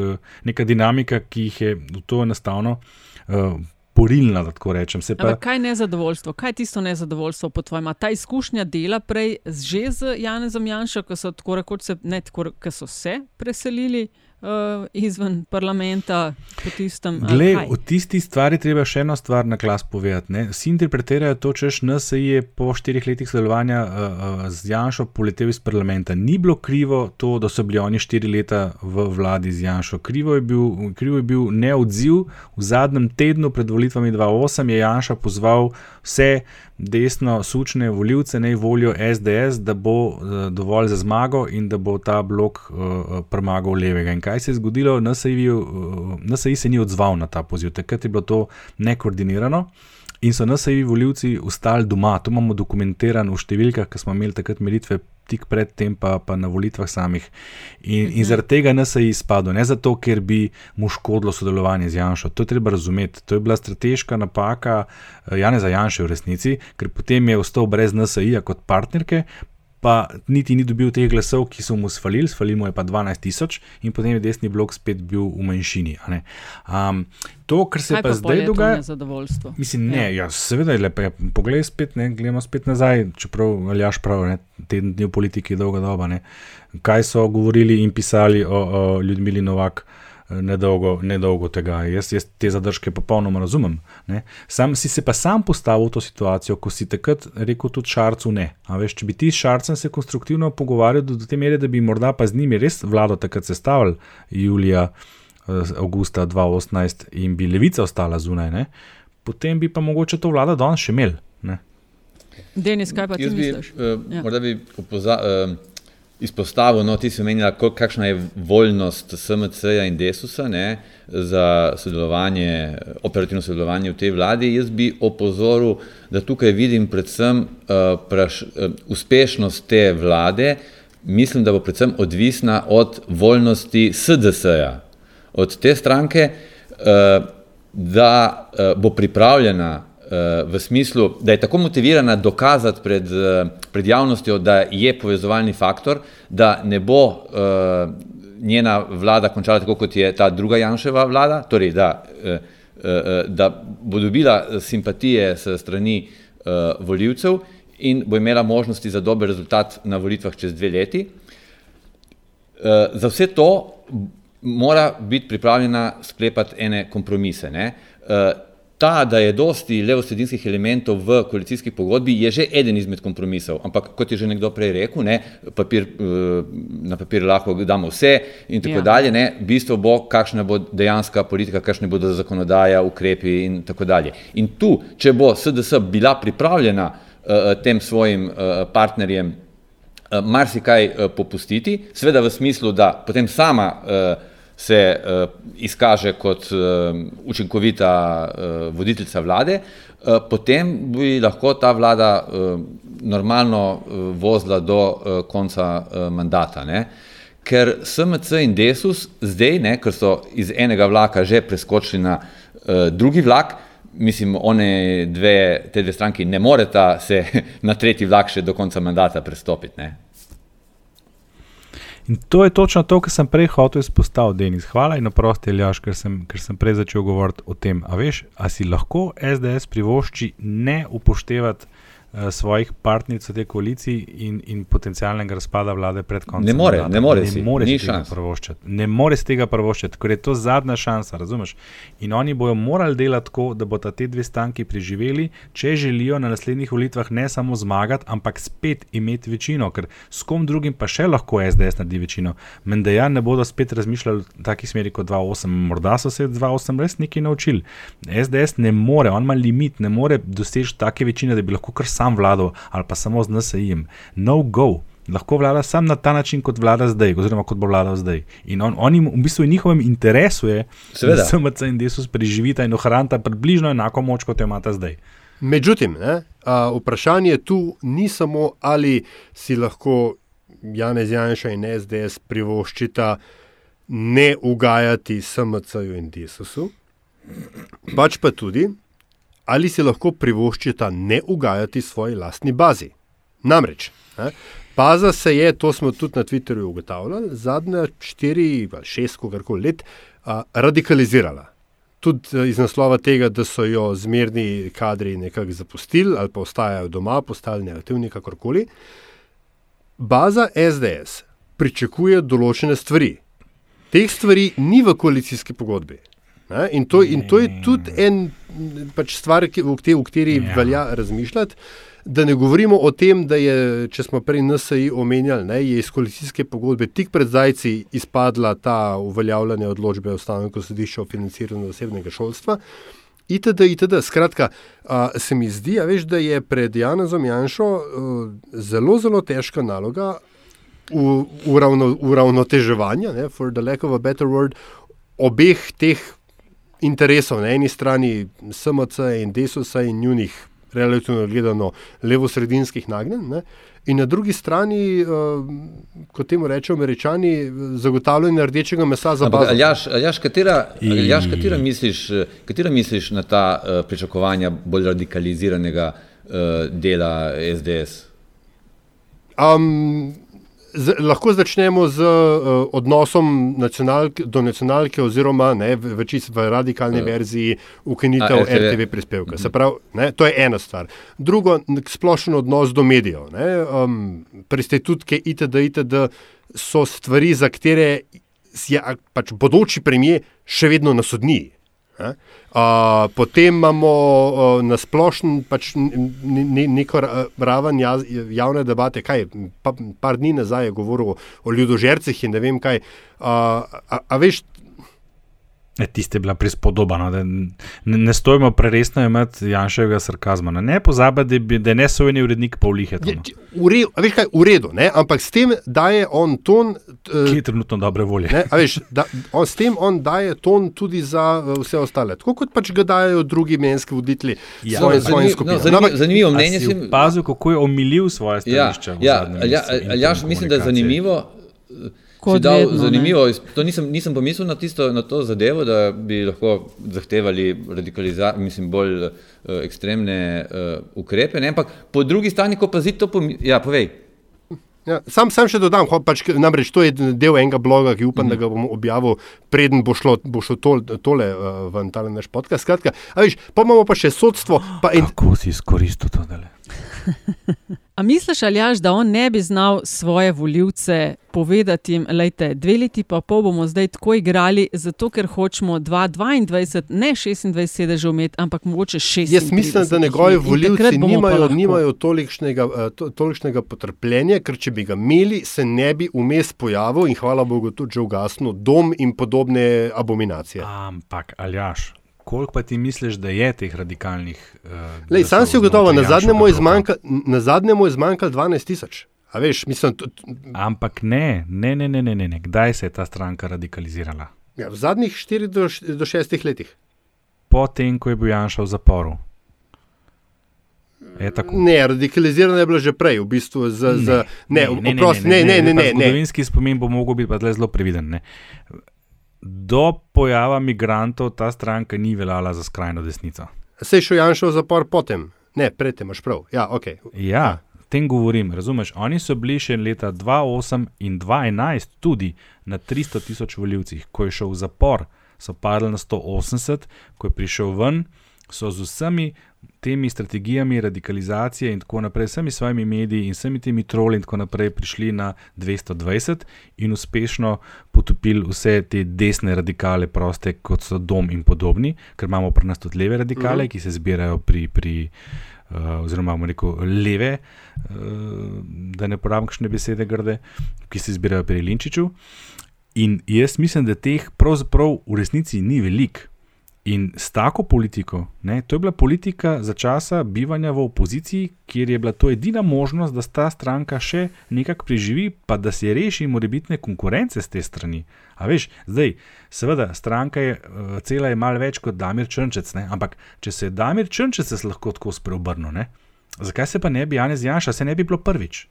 neka dinamika, ki jih je v to enostavno. Uh, Porilna, da tako rečem. Pa... Kaj je nezadovoljstvo? Kaj je tisto nezadovoljstvo po tvojem? Ta izkušnja dela prej že z Janezom Janšo, ko so, tako rekoč se, ne, tako, ko so se preselili uh, izven parlamenta po tistem. Glej, v tisti stvari treba še eno stvar na glas povedati. Ne? Vsi interpretirajo to, češ NSA je po štirih letih sodelovanja uh, uh, z Janšo poletel iz parlamenta. Ni bilo krivo to, da so bili oni štiri leta v vladi z Janšo. Krivo je bil, krivo je bil neodziv. V zadnjem tednu pred volitvami 2008 je Janša pozval vse desno sučne voljivce naj volijo SDS, da bo uh, dovolj za zmago in da bo ta blok uh, premagal levega. In kaj se je zgodilo? NSAI, uh, NSAI se ni odzval na ta poziv, takrat je bilo to nekoordinirano. In so NSAI voljivci ostali doma, to imamo dokumentirano v številkah, ki smo imeli takrat meritve tik pred tem, pa, pa na volitvah samih. In, in zaradi tega NSAI izpadlo, ne zato, ker bi mu škodilo sodelovanje z Janšo. To je treba razumeti. To je bila strateška napaka Jana Janša v resnici, ker potem je ostal brez NSAI kot partnerke, pa niti ni dobil teh glasov, ki so mu svalili, svalili mu je pa 12 tisoč, in potem je desni blok spet bil v manjšini. Um, to, kar se Kaj pa, pa zdaj dogaja, nezadovoljstvo. Mislim, ne, ja. Ja, seveda je lepo. Poglej spet, ne, gledamo spet nazaj, čeprav aljaš prav, ne, teden dni v politiki je dolga doba. Ne. Kaj so govorili in pisali o, o Ljudmili Novak. Nedolgo, nedolgo tega. Jaz, jaz te zadržke popolnoma razumem. Ne. Sam si se pa sam postavil v to situacijo, ko si takrat rekel tudi Šarcu ne. A veš, če bi ti s Šarcem se konstruktivno pogovarjal do, do te mere, da bi morda pa z njimi res vlado takrat sestavili julija, avgusta 2018 in bi levica ostala zunaj, ne, potem bi pa mogoče to vlado danes še imel. Ne. Denis, kaj pa ti Jaz bi, misliš? uh, Ja. morda bi opoza, uh, izpostavil, no, ti si omenila, kakšna je voljnost SMC-ja in Desusa ne, za sodelovanje, operativno sodelovanje v tej vladi. Jaz bi opozoril, da tukaj vidim predvsem uh, praš, uh, uspešnost te vlade, mislim, da bo predvsem odvisna od voljnosti SDS-ja, od te stranke, uh, da uh, bo pripravljena v smislu, da je tako motivirana dokazati pred, pred javnostjo, da je povezovalni faktor, da ne bo uh, njena vlada končala tako, kot je ta druga Janševa vlada, torej da, uh, uh, da bo dobila simpatije s strani uh, voljivcev in bo imela možnosti za dober rezultat na volitvah čez dve leti. Uh, za vse to mora biti pripravljena sklepati ene kompromise. Ne? Uh, Ta, da je dosti levosredinskih elementov v koalicijski pogodbi, je že eden izmed kompromisov. Ampak, kot je že nekdo prej rekel, ne, papir, na papir lahko damo vse in tako Ja. dalje. Ne, bistvo bo, kakšna bo dejanska politika, kakšne bodo zakonodaja, ukrepi in tako dalje. In tu, če bo SDS bila pripravljena uh, tem svojim uh, partnerjem uh, marsikaj uh, popustiti, seveda v smislu, da potem sama uh, se uh, izkaže kot uh, učinkovita uh, voditeljica vlade, uh, potem bi lahko ta vlada uh, normalno uh, vozila do uh, konca uh, mandata. Ne? Ker SMC in Desus zdaj, ne, ker so iz enega vlaka že preskočili na uh, drugi vlak, mislim, one dve, te dve stranki ne moreta se na tretji vlak še do konca mandata prestopiti. Ne? In to je točno to, kar sem prej hotel izpostaviti, Denis. Hvala in oprosti, Eljaš, ker sem, ker sem prej začel govoriti o tem. A veš, a si lahko SDS privošči ne upoštevati svojih partneric v tej koaliciji in, in potencialnega razpada vlade pred koncem? Ne more, ne more ne si, more ni si tega šans. privoščiti. Ne more si tega privoščiti, ker je to zadnja šansa, razumeš? In oni bojo morali delati tako, da bodo te dve stanki preživeli, če želijo na naslednjih volitvah ne samo zmagati, ampak spet imeti večino, ker s kom drugim pa še lahko SDS naredi večino. Mendeja ne bodo spet razmišljali v taki smeri kot 2.8, morda so se 2.8 res nekaj naučili. SDS ne more, on ima limit, ne more doseči take večine, da bi lahko kar sam vladal ali pa samo z NSA-jem. No go. Lahko vlada sam na ta način, kot vlada zdaj, oziroma kot bo vladal zdaj. In on, oni, v bistvu, v njihovem interesu je, Seveda. da SMC in Desus preživita in ohranita približno enako moč, kot jo imata zdaj. Međutim, ne, a, vprašanje tu ni samo, ali si lahko Janez Janša in SDS privoščita ne ugajati SMC-ju in Desusu, pač pa tudi, ali si lahko privoščita ne ugajati svoji lastni bazi. Namreč, ne, baza se je, to smo tudi na Twitterju ugotavljali, zadnja štiri, šest, kogarkoli let, a, radikalizirala. Tudi iz naslova tega, da so jo zmerni kadri nekako zapustili ali pa ostajajo doma, postali neaktivni, kakorkoli. Baza SDS pričakuje določene stvari. Teh stvari ni v koalicijski pogodbi. Ne? In to, in to je tudi en pač stvar, ki, v, te, v kateri Ja. velja razmišljati. Da ne govorimo o tem, da je, če smo prej NSI omenjali, ne, je iz koalicijske pogodbe tik pred zdajci izpadla ta uveljavljanje odločbe Ustavnega sodišča o financiranju zasebnega šolstva. Itd., itd. Skratka, a, se mi zdi, a veš, da je pred Janezom Janšo a, zelo, zelo težka naloga uravno, uravnoteževanja, ne, for the lack of a better word, obeh teh interesov, na eni strani SMC in Desusa in njunih, relativno gledano, levo-sredinskih nagnjen, ne, in na drugi strani, uh, kot temu rečejo američani, zagotavljanje rdečega mesa za bazo. Aljaš, Aljaš, katera, Aljaš, katera, misliš, eh, katera misliš na ta uh, pričakovanja bolj radikaliziranega uh, dela SDS? Um, z, lahko začnemo z uh, odnosom nacionalk, do nacionalke, oziroma ne, v, v, čist, v radikalni Eh, verziji ukinitev RTV. RTV prispevka. Se pravi, ne, to je ena stvar. Drugo, splošen odnos do medijev. Ne, um, Prestitutke itd. itd. so stvari, za katere je pač bodoči premijer še vedno na sodniji. Ne? Uh, potem imamo uh, na splošno pač n- n- neko ra- raven javne debate, kaj pa, par dni nazaj je govoril o, o ljudožercih in ne vem kaj. Uh, a, a veš, E, tiste je bila prispodoba, no, da ne, ne stojimo preresno imeti Janševega sarkazma. No. Ne pozabi, da, bi- da je nesoveni urednik Pavlihe. No. a veš kaj, v redu, ne? ampak s tem daje on ton. Ki Uh, je trenutno dobre volje. Ne, a veš, da, on, s tem on daje ton tudi za uh, vse ostale, tako kot pač ga dajo drugi menjski voditelji Ja, svoje, zanimiv- skupine. no, zanimivo- Ampak- zanimivo mnenje si si- opazil, kako je omilil svoje Ja, stališče. ja, mesecu interni Aljaš, mislim, da je zanimivo. Kot dal vedno, ne. zanimivo, to nisem, nisem pomislil na, tisto, na to zadevo, da bi lahko zahtevali mislim, bolj uh, ekstremne uh, ukrepe. Ne? Ampak po drugi strani, ko pa zid to pomi... Ja, povej. Ja, sam, sam še dodam, ho, pač, namreč to je del enega bloga, ki upam, mm -hmm. da ga bom objavil, preden bo šlo, bo šlo tol, tole uh, v ta naš podcast. Skratka, a veš, pa imamo pa še sodstvo. Pa in, Kako si izkoristil to? A misliš, Aljaš, da on ne bi znal svoje voljivce povedati jim, da dve leti pa pol bomo zdaj tako igrali, zato ker hočemo 2022, ne 26 sedežev imeti, ampak mogoče 6. jaz mislim, da njegovi volivci nimajo, nimajo tolikšnega, uh, to, tolikšnega potrpljenja, ker če bi ga imeli, se ne bi vmes pojavil in hvala Bogu tudi že ugasnil dom in podobne abominacije. Ampak, Aljaš, koliko pa ti misliš, da je teh radikalnih? Uh, Lej, sam si ugotovil, na zadnje mu je zmanjkalo zmanjka, zmanjkal 12 tisoč. Veš, mislim, Ampak ne, ne, ne, ne, ne, ne, ne. Kdaj se je ta stranka radikalizirala? ja, v zadnjih 4 do, do 6 letih. Potem, ko je bil Janša v zaporu. Tako. Ne, radikalizirano je bilo že prej, v bistvu. Z, z, ne, ne, oprosti, ne, ne, ne. ne, ne. Zgodovinski spomin bo mogel biti zelo previden. Ne. Do pojava migrantov ta stranka ni veljala za skrajno desnico. Se je šel Janša v zapor potem. Ne, predtem imaš prav. Ja, okay. Ja, o tem govorim, razumeš? Oni so bili še leta 2008 in 2011 tudi na 300 tisoč voljivcih. Ko je šel v zapor, so padli na 180, ko je prišel ven, so z vsemi temi strategijami radikalizacije in tako naprej, vsemi svojimi mediji in vsemi temi troli in tako naprej prišli na 220 in uspešno potopili vse te desne radikale, proste kot so dom in podobni, ker imamo pri nas tudi leve radikale, Mhm. ki se zbirajo pri. pri Uh, oziroma, bomo rekel, leve, uh, da ne porabim kakšne besede grde, ki se zbirajo pri Linčiču. In jaz mislim, da teh pravzaprav v resnici ni veliko. In s tako politiko, ne, to je bila politika za časa bivanja v opoziciji, kjer je bila to edina možnost, da ta stranka še nekako preživi, pa da se reši morebitne konkurence z te strani. A veš, zdaj, seveda, stranka je uh, cela je malo več kot Damir Črnčec, ne, ampak če se je Damir Črnčec lahko tako spreobrnil, zakaj se pa ne bi Janez Janša, se ne bi bilo prvič?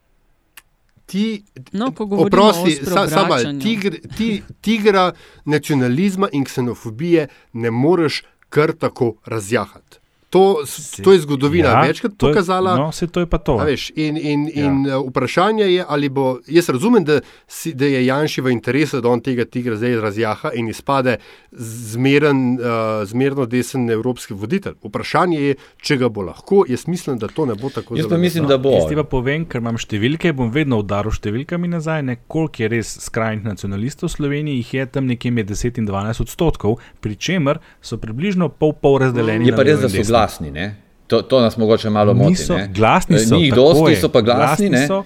Ti, No, ko govorimo oprosti, o sa, sama, spreobračanju. tigr, ti, tigra nacionalizma in ksenofobije ne moreš kar tako razjahati. To, to je zgodovina Ja, večkrat to je- pokazala. no, saj to je pa to. Veš, in in, in ja. vprašanje je, ali bo. Jaz razumem, da, si, da je Janši v interesu, da on tega tigra zdaj razjaha in izpade zmeren, uh, zmerno desen evropski voditelj. Vprašanje je, če ga bo lahko. Jaz mislim, da to ne bo tako Jaz pa mislim, da bo. Jaz ti pa povem, ker imam številke, bom vedno udaril številkami nazaj, ne, koliko je res skrajnih nacionalistov v Sloveniji, jih je tam nekje med 10 in 12 odstotkov, pri čemer so približno pol pol razdeljeni. Je pa res, da so desno. Glasni. Ne? To, to nas mogoče malo moti. Niso, ne. glasni Eh, so, Ni jih dosti, so pa glasni. glasni so.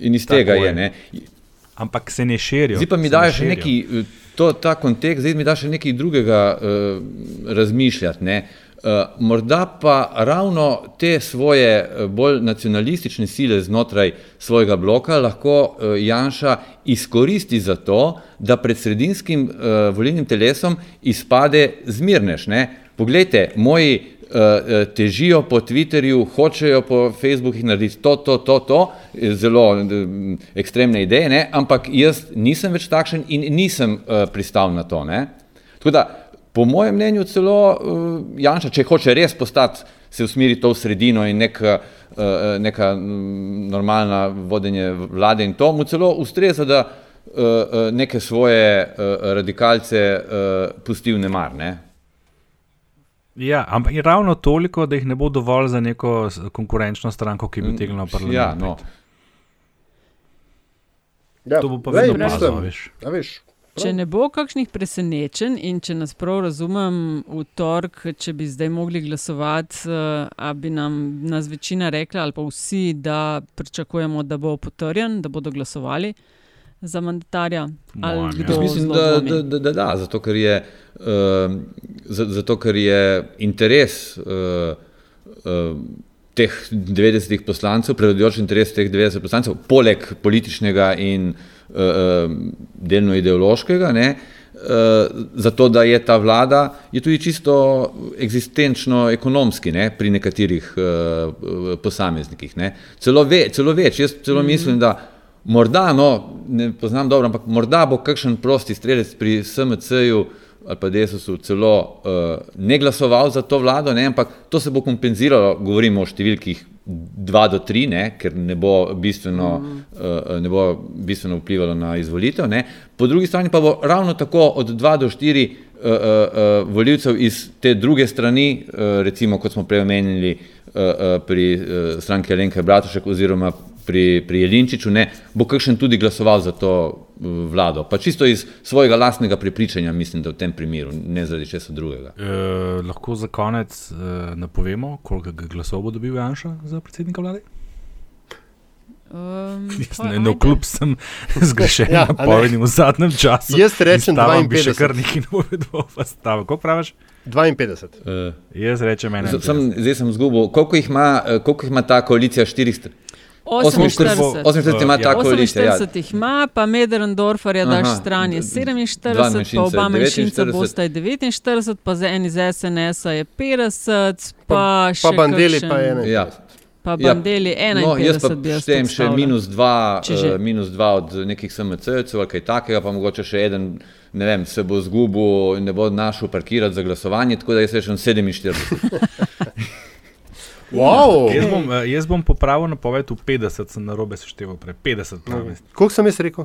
In iz tega je. je. Ne. Ampak se ne širijo. Zdaj pa mi širijo. neki, eh, to, ta kontekst, zdaj mi da še nekaj drugega uh, razmišljati. Ne. Uh, morda pa ravno te svoje bolj nacionalistične sile znotraj svojega bloka lahko uh, Janša izkoristi za to, da pred sredinskim uh, volilnim telesom izpade zmirneš. Ne. Poglejte, moji težijo po Twitterju, hočejo po Facebookih narediti to, to, to, to, eh, zelo eh, ekstremne ideje, ne? ampak jaz nisem več takšen in nisem pristal na to. Da, po mojem mnenju, celo Janša, če hoče res postati, se usmeri to v sredino in neka, uh, neka mm, normalna vodenje vlade in to, mu celo ustreza, da neke svoje radikalce pusti v nemar. Ne? Ja, ampak je ravno toliko, da jih ne bo dovolj za neko konkurenčno stranko, ki bi tegnila parlament. Ja, no. Ja, To bo pa vedno pazil, veš. a veš, prav. Če ne bo kakšnih presenečenj in če nas prav razumem, v torek, če bi zdaj mogli glasovati, eh, a bi nam nas večina rekla, ali pa vsi, da pričakujemo, da bo potrjen, da bodo glasovali za mandatarja. Ali Mojem, ja. kdo Jaz mislim, da, da, da, da, da zato, ker je, uh, zato, ker je interes uh, uh, teh 90 poslancev, prevladujoč interes teh 90 poslancev, poleg političnega in uh, delno ideološkega, ne, uh, zato, da je ta vlada, je tudi čisto eksistenčno-ekonomski ne, pri nekaterih uh, posameznikih. Ne. Celo, ve, celo več, jaz celo mm. mislim, da Morda, no, ne poznam dobro, ampak morda bo kakšen prosti strelec pri SMC-ju ali pa DSS-u celo uh, ne glasoval za to vlado, ne, ampak to se bo kompenziralo, govorimo o številkih 2 do 3, ne, ker ne bo, bistveno, mm. uh, ne bo bistveno vplivalo na izvolitev. Ne. Po drugi strani pa bo ravno tako od 2 do 4 uh, uh, uh, voljivcev iz te druge strani, uh, recimo kot smo prej omenili uh, uh, pri uh, stranki Alenke Bratušek oziroma pri, pri Jelinčiču, ne, bo kakšen tudi glasoval za to uh, vlado. Pa čisto iz svojega lastnega prepričanja, mislim, da v tem primeru, ne zaradi česa drugega. E, lahko za konec e, napovemo, koliko glasov bo dobil Janša za predsednika vlade? Um, ne, no, kljub sem zgrešen Ja, napovedim v zadnjem času. Jaz rečem In stavam bi še 52. kar nekaj napovedal, pa stavim. Kako praviš? 52. Uh, Jaz rečem ena. sem, zdaj sem zgubil, koliko jih ima, eh, koliko jih ima ta koalicija? 400? 48. 48 ima ta koalicija. Ja. 48 jih ima, pa Mederendorfer je daš stran je dva 47, manjšinca pa oba manjšinca 49. bosta je 49, pa za en iz SNS-a je 50, pa, še Pa bandeli kakšen- pa je Ja. Pa bandeli No, jaz pa 51 štejem še minus dva, uh, minus dva od nekih SMC-jev ali kaj takega, pa mogoče še eden, ne vem, se bo zgubil in ne bo našel parkirati za glasovanje, tako da jaz rečem 47. Wow. Jaz bom, eh, jaz bom popravil napoved v 50, sem na robe seštevil prej. 50 pravim. Koliko sem jaz rekel?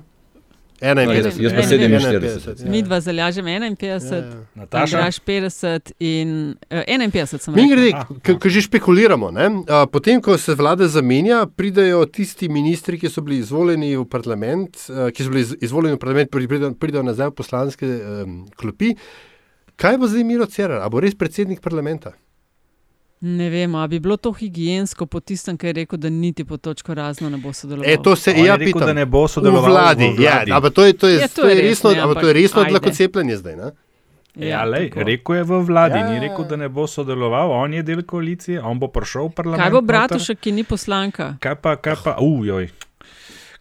51. Jaz pa 47. Mi dva zalažemo 51, Ja, Nataša? Andraž 50 in uh, 51 sem Mi grede, ko že špekuliramo, ne, a, potem, ko se vlada zamenja, pridejo tisti ministri, ki so bili izvoljeni v parlament, a, ki so bili iz- izvoljeni v parlament, pri- pridejo, pridejo nazaj v poslanske um, klopi. Kaj bo zdaj Miro Cerar? A bo res predsednik parlamenta? Ne vem, ali bi bilo to higijensko po tistem, ki je rekel, da niti po točko razno ne bo sodeloval. E, to se je ja rekel, da ne bo v sodeloval vladi. v vladi. Ja, ampak to je, to je, Ja, to je resno, ne, ampak to je resno ajde. dlakocepljenje zdaj. Ne? Ja, lej, tako. rekel je v vladi, Ja, ja, ni ja, rekel, ja. da ne bo sodeloval, on je del koalicije, on bo prišel v parlament. Kaj bo noter. Bratušek, ki ni poslanka? Kaj pa, kaj pa, ujoj,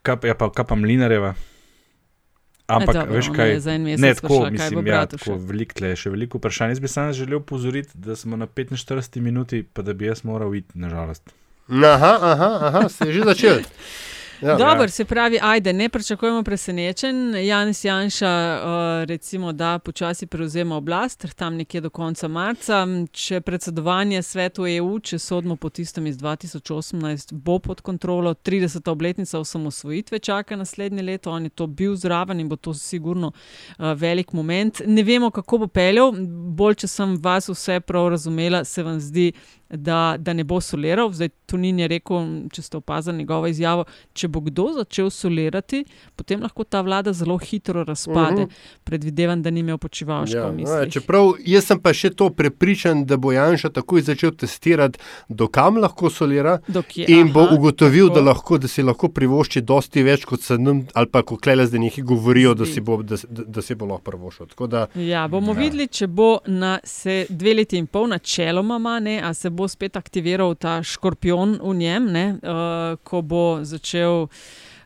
kaj pa, ja, pa, kaj pa Mlinareva? Ampak, dobro, veš ona kaj, za en mesec ne, tako, prišla, kaj bo mislim, ja, tako veliko tle, je še veliko vprašanj. Jaz bi samo želel pozoriti, da smo na 45 minuti, pa da bi jaz moral iti, nažalost. Aha, aha, aha, se je že začel. Ja. Dobro, se pravi, ajde, ne pričakujemo presenečen. Janis Janša, uh, recimo, da počasi prevzema oblast, tam nekje do konca marca. Če predsedovanje svetu EU, če sodimo po tistem iz 2018, bo pod kontrolo, 30. obletnica osamosvojitve čaka naslednje leto, on je to bil zraven in bo to sigurno uh, velik moment. Ne vemo, kako bo peljal, bolj če sem vas vse prav razumela, se vam zdi da, da ne bo soliral. Zdaj, Tunin je rekel, če ste opazili njegovo izjavo, če bo kdo začel solirati, potem lahko ta vlada zelo hitro razpade. Uh mhm. -huh. Predvidevam, da ni imel počivalško ja, misli. Čeprav jaz sem pa še to prepričan, da bo Janša takoj začel testirati, dokam lahko solira Dok je, in aha, bo ugotovil, tako. da, lahko, da si lahko privošči dosti več, kot se nam ali pa ko klele zdaj neki govorijo, da si bo, da, da, da si bo lahko privoščil. Ja, bomo ja. videli, če bo na dve leti in pol načeloma, ne, a se bo bo spet aktiviral ta škorpion v njem, ne, uh, ko bo začel.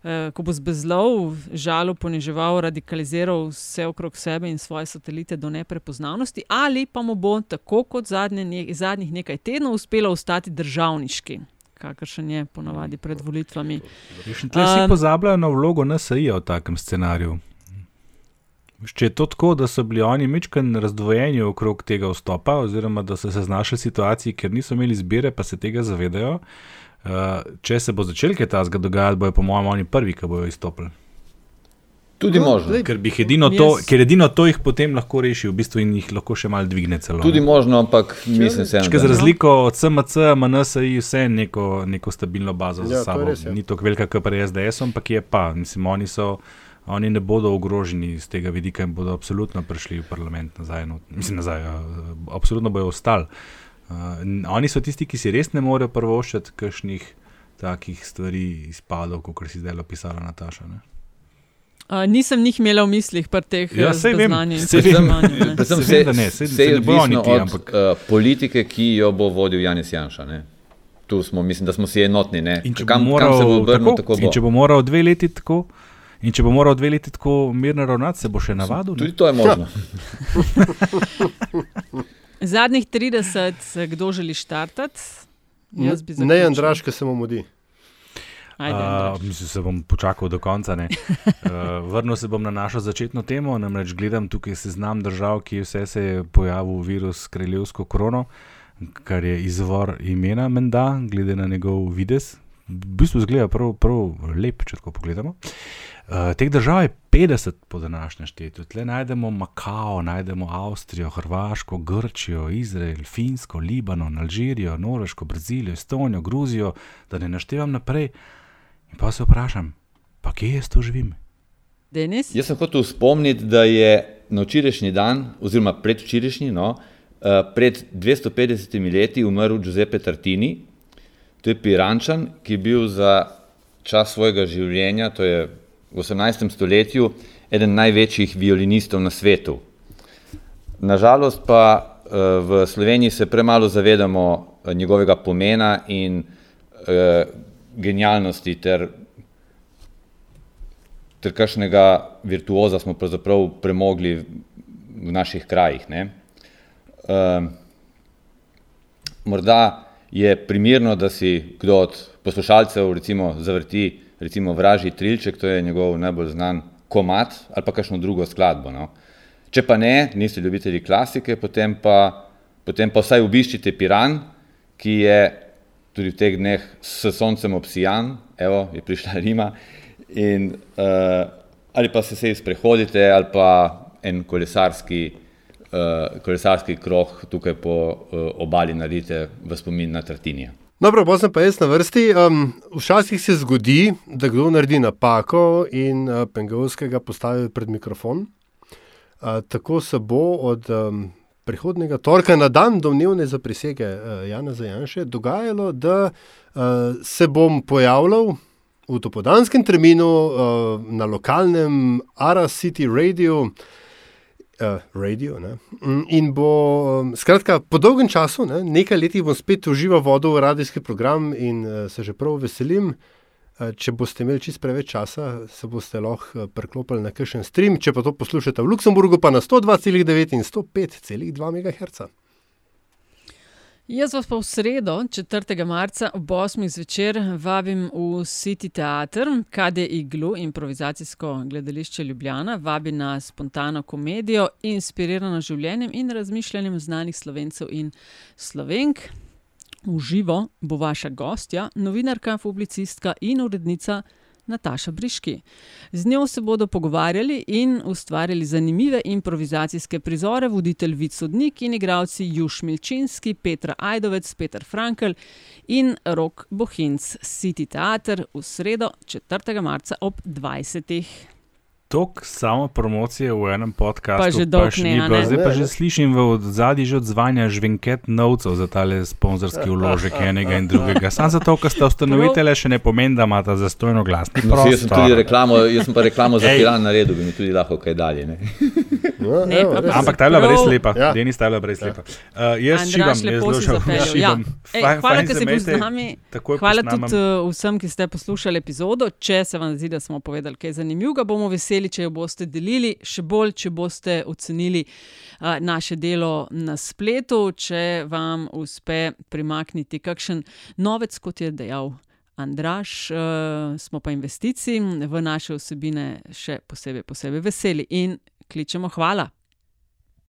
Eh, ko bo zbezlov, žalo poniževal, radikaliziral vse okrog sebe in svoje satelite do neprepoznavnosti, ali pa mu bo, tako kot zadnje, ne, zadnjih nekaj tednov, uspelo ostati državniški, kakršen je ponavadi pred volitvami. Še tukaj si pozabljajo na vlogo NSA v takem scenariju. Če je to tako, da so bili oni mečken razdvojeni okrog tega vstopa, oziroma da so se znašli v situaciji, ker niso imeli izbire, pa se tega zavedajo, uh, če se bo začel kaj tasga dogajati, bojo, po mojem, oni prvi, ki bojo izstopili. Tudi no, možno. Ker, edino to, yes. ker edino to jih potem lahko reši, v bistvu in jih lahko še malo dvigne. Celo, Tudi možno, ampak mislim, da se. Za razliko od CMC, MNS je vse neko, neko stabilno bazo ja, za sabo. Res, ja. Ni to velika, kot je SDS, ampak je pa. Mislim, oni so oni ne bodo ogroženi z tega vidika in bodo absolutno prišli v parlament nazaj. No, mislim, nazaj, uh, absolutno bojo ostali. Uh, oni so tisti, ki si res ne morejo prvoščiti kakšnih takih stvari izpadov, kot si zdaj opisala Nataša. Ne? Uh, nisem jih imela v mislih, pa teh ja, znanj. Se vem, da ne, se vem, da ne. Od ampak... uh, politike, ki jo bo vodil Janis Janša. Ne? Tu smo, mislim, da smo si enotni. Če, kam, moral, kam se bo obrnil, tako, tako bo. če bo moral dve leti tako. In če bo moral dve leti tako mirno ravnati, se bo še navadil. Tudi to je možno. Zadnjih 30, kdo želi štartati? Ne, Andraš, ki se mu mudi. Uh, mislim, se bom počakal do konca. Uh, vrnil se bom na našo začetno temo. Namreč gledam tukaj seznam držav, ki vse se je pojavil virus kraljevsko krono, kar je izvor imena Menda, glede na njegov vides. V bistvu zgleda prav, prav lep, če tako pogledamo. Uh, Uh, teh držav je 50 po današnjem štetu. Tukaj najdemo Makao, najdemo Avstrijo, Hrvaško, Grčijo, Izrael, Finsko, Libanon, Alžirijo, Norveško, Brazilijo, Estonijo, Gruzijo, da ne naštevam naprej. In pa se vprašam, pa kje jaz to živim? Denis? Jaz sem hotel spomniti, da je na včerajšnji dan, oziroma predvčerajšnji, no, uh, pred 250 leti umrl Giuseppe Tartini. To je Pirančan, ki je bil za čas svojega življenja, to je v 18. stoletju eden največjih violinistov na svetu. Nažalost pa eh, v Sloveniji se premalo zavedamo eh, njegovega pomena in eh, genialnosti ter, ter kakšnega virtuoza smo pravzaprav premogli v naših krajih. Ne? Morda je primirno, da si kdo od poslušalcev recimo zavrti recimo Vražji trilček, to je njegov najbolj znan komat ali pa kakšno drugo skladbo. No. Če pa ne, niste ljubitelji klasike, potem pa, potem pa vsaj obiščite Piran, ki je tudi v teh dneh s soncem obsijan, evo, je prišla Rima, in, uh, ali pa se se izprehodite, ali pa en kolesarski, uh, kolesarski krok tukaj po uh, obali naredite v spomin na Tartinija. Dobro, pa sem pa jaz na vrsti. Um, včasih se zgodi, da kdo naredi napako in uh, Pengovskega postavi pred mikrofon. Uh, tako se bo od um, prihodnega torka na dan domnevne za prisege uh, Jana Zajanše dogajalo, da uh, se bom pojavljal v topodanskem terminu uh, na lokalnem Ara City Radio. Uh, radio. Ne? Mm, in bo, um, skratka, po dolgem času, ne, nekaj letih bom spet užival vodo v radijski program in uh, se že prav veselim. Uh, če boste imeli čist preveč časa, se boste lahko preklopili na kakšen stream. Če pa to poslušate v Luksemburgu, pa na 102,9 in 105,2 MHz. Jaz vas pa v sredo, 4. marca ob 8. zvečer, vabim v City Theater, KD Iglu, improvizacijsko gledališče Ljubljana, vabi na spontano komedijo, inspirirano življenjem in razmišljanjem znanih slovencev in slovenk. V živo bo vaša gostja, novinarka, publicistka in urednica. Nataša Briški. Z njo se bodo pogovarjali in ustvarjali zanimive improvizacijske prizore, voditelj Vid Sodnik in igravci Juš Milčinski, Petra Ajdovec, Peter Frankl in Rok Bohinc. City Theater v sredo, 4. marca ob 20. Tok samo promocije v enem podkastu, Pa že dolgo ni bilo. Zdaj pa že slišim v zadnji že odzvanja žvenket novcev za tale sponzorski vložek enega in drugega. Sam zato, ker ste ustanovitelje, še ne pomeni, da imate zastojno glasni No, jaz sem tudi reklamo, jaz sem pa reklamo za. Piran naredil, bi mi tudi lahko kaj dalje. Ne? No, Ne, evo. Ampak ta je bila res lepa, Ja. Denis, ta je bila res lepa. Uh, jaz Andraž, šivam, jaz zelo. Ja. Ej, Fajn- hvala, ker ste bili z nami. Hvala posnamem. tudi uh, vsem, ki ste poslušali epizodo. Če se vam zdi, da smo povedali kaj zanimivega, bomo veseli, če jo boste delili, še bolj, če boste ocenili uh, naše delo na spletu, če vam uspe primakniti kakšen novec, kot je dejal. Andraš, uh, smo pa investiciji v naše vsebine še posebej, posebej veseli in kličemo hvala.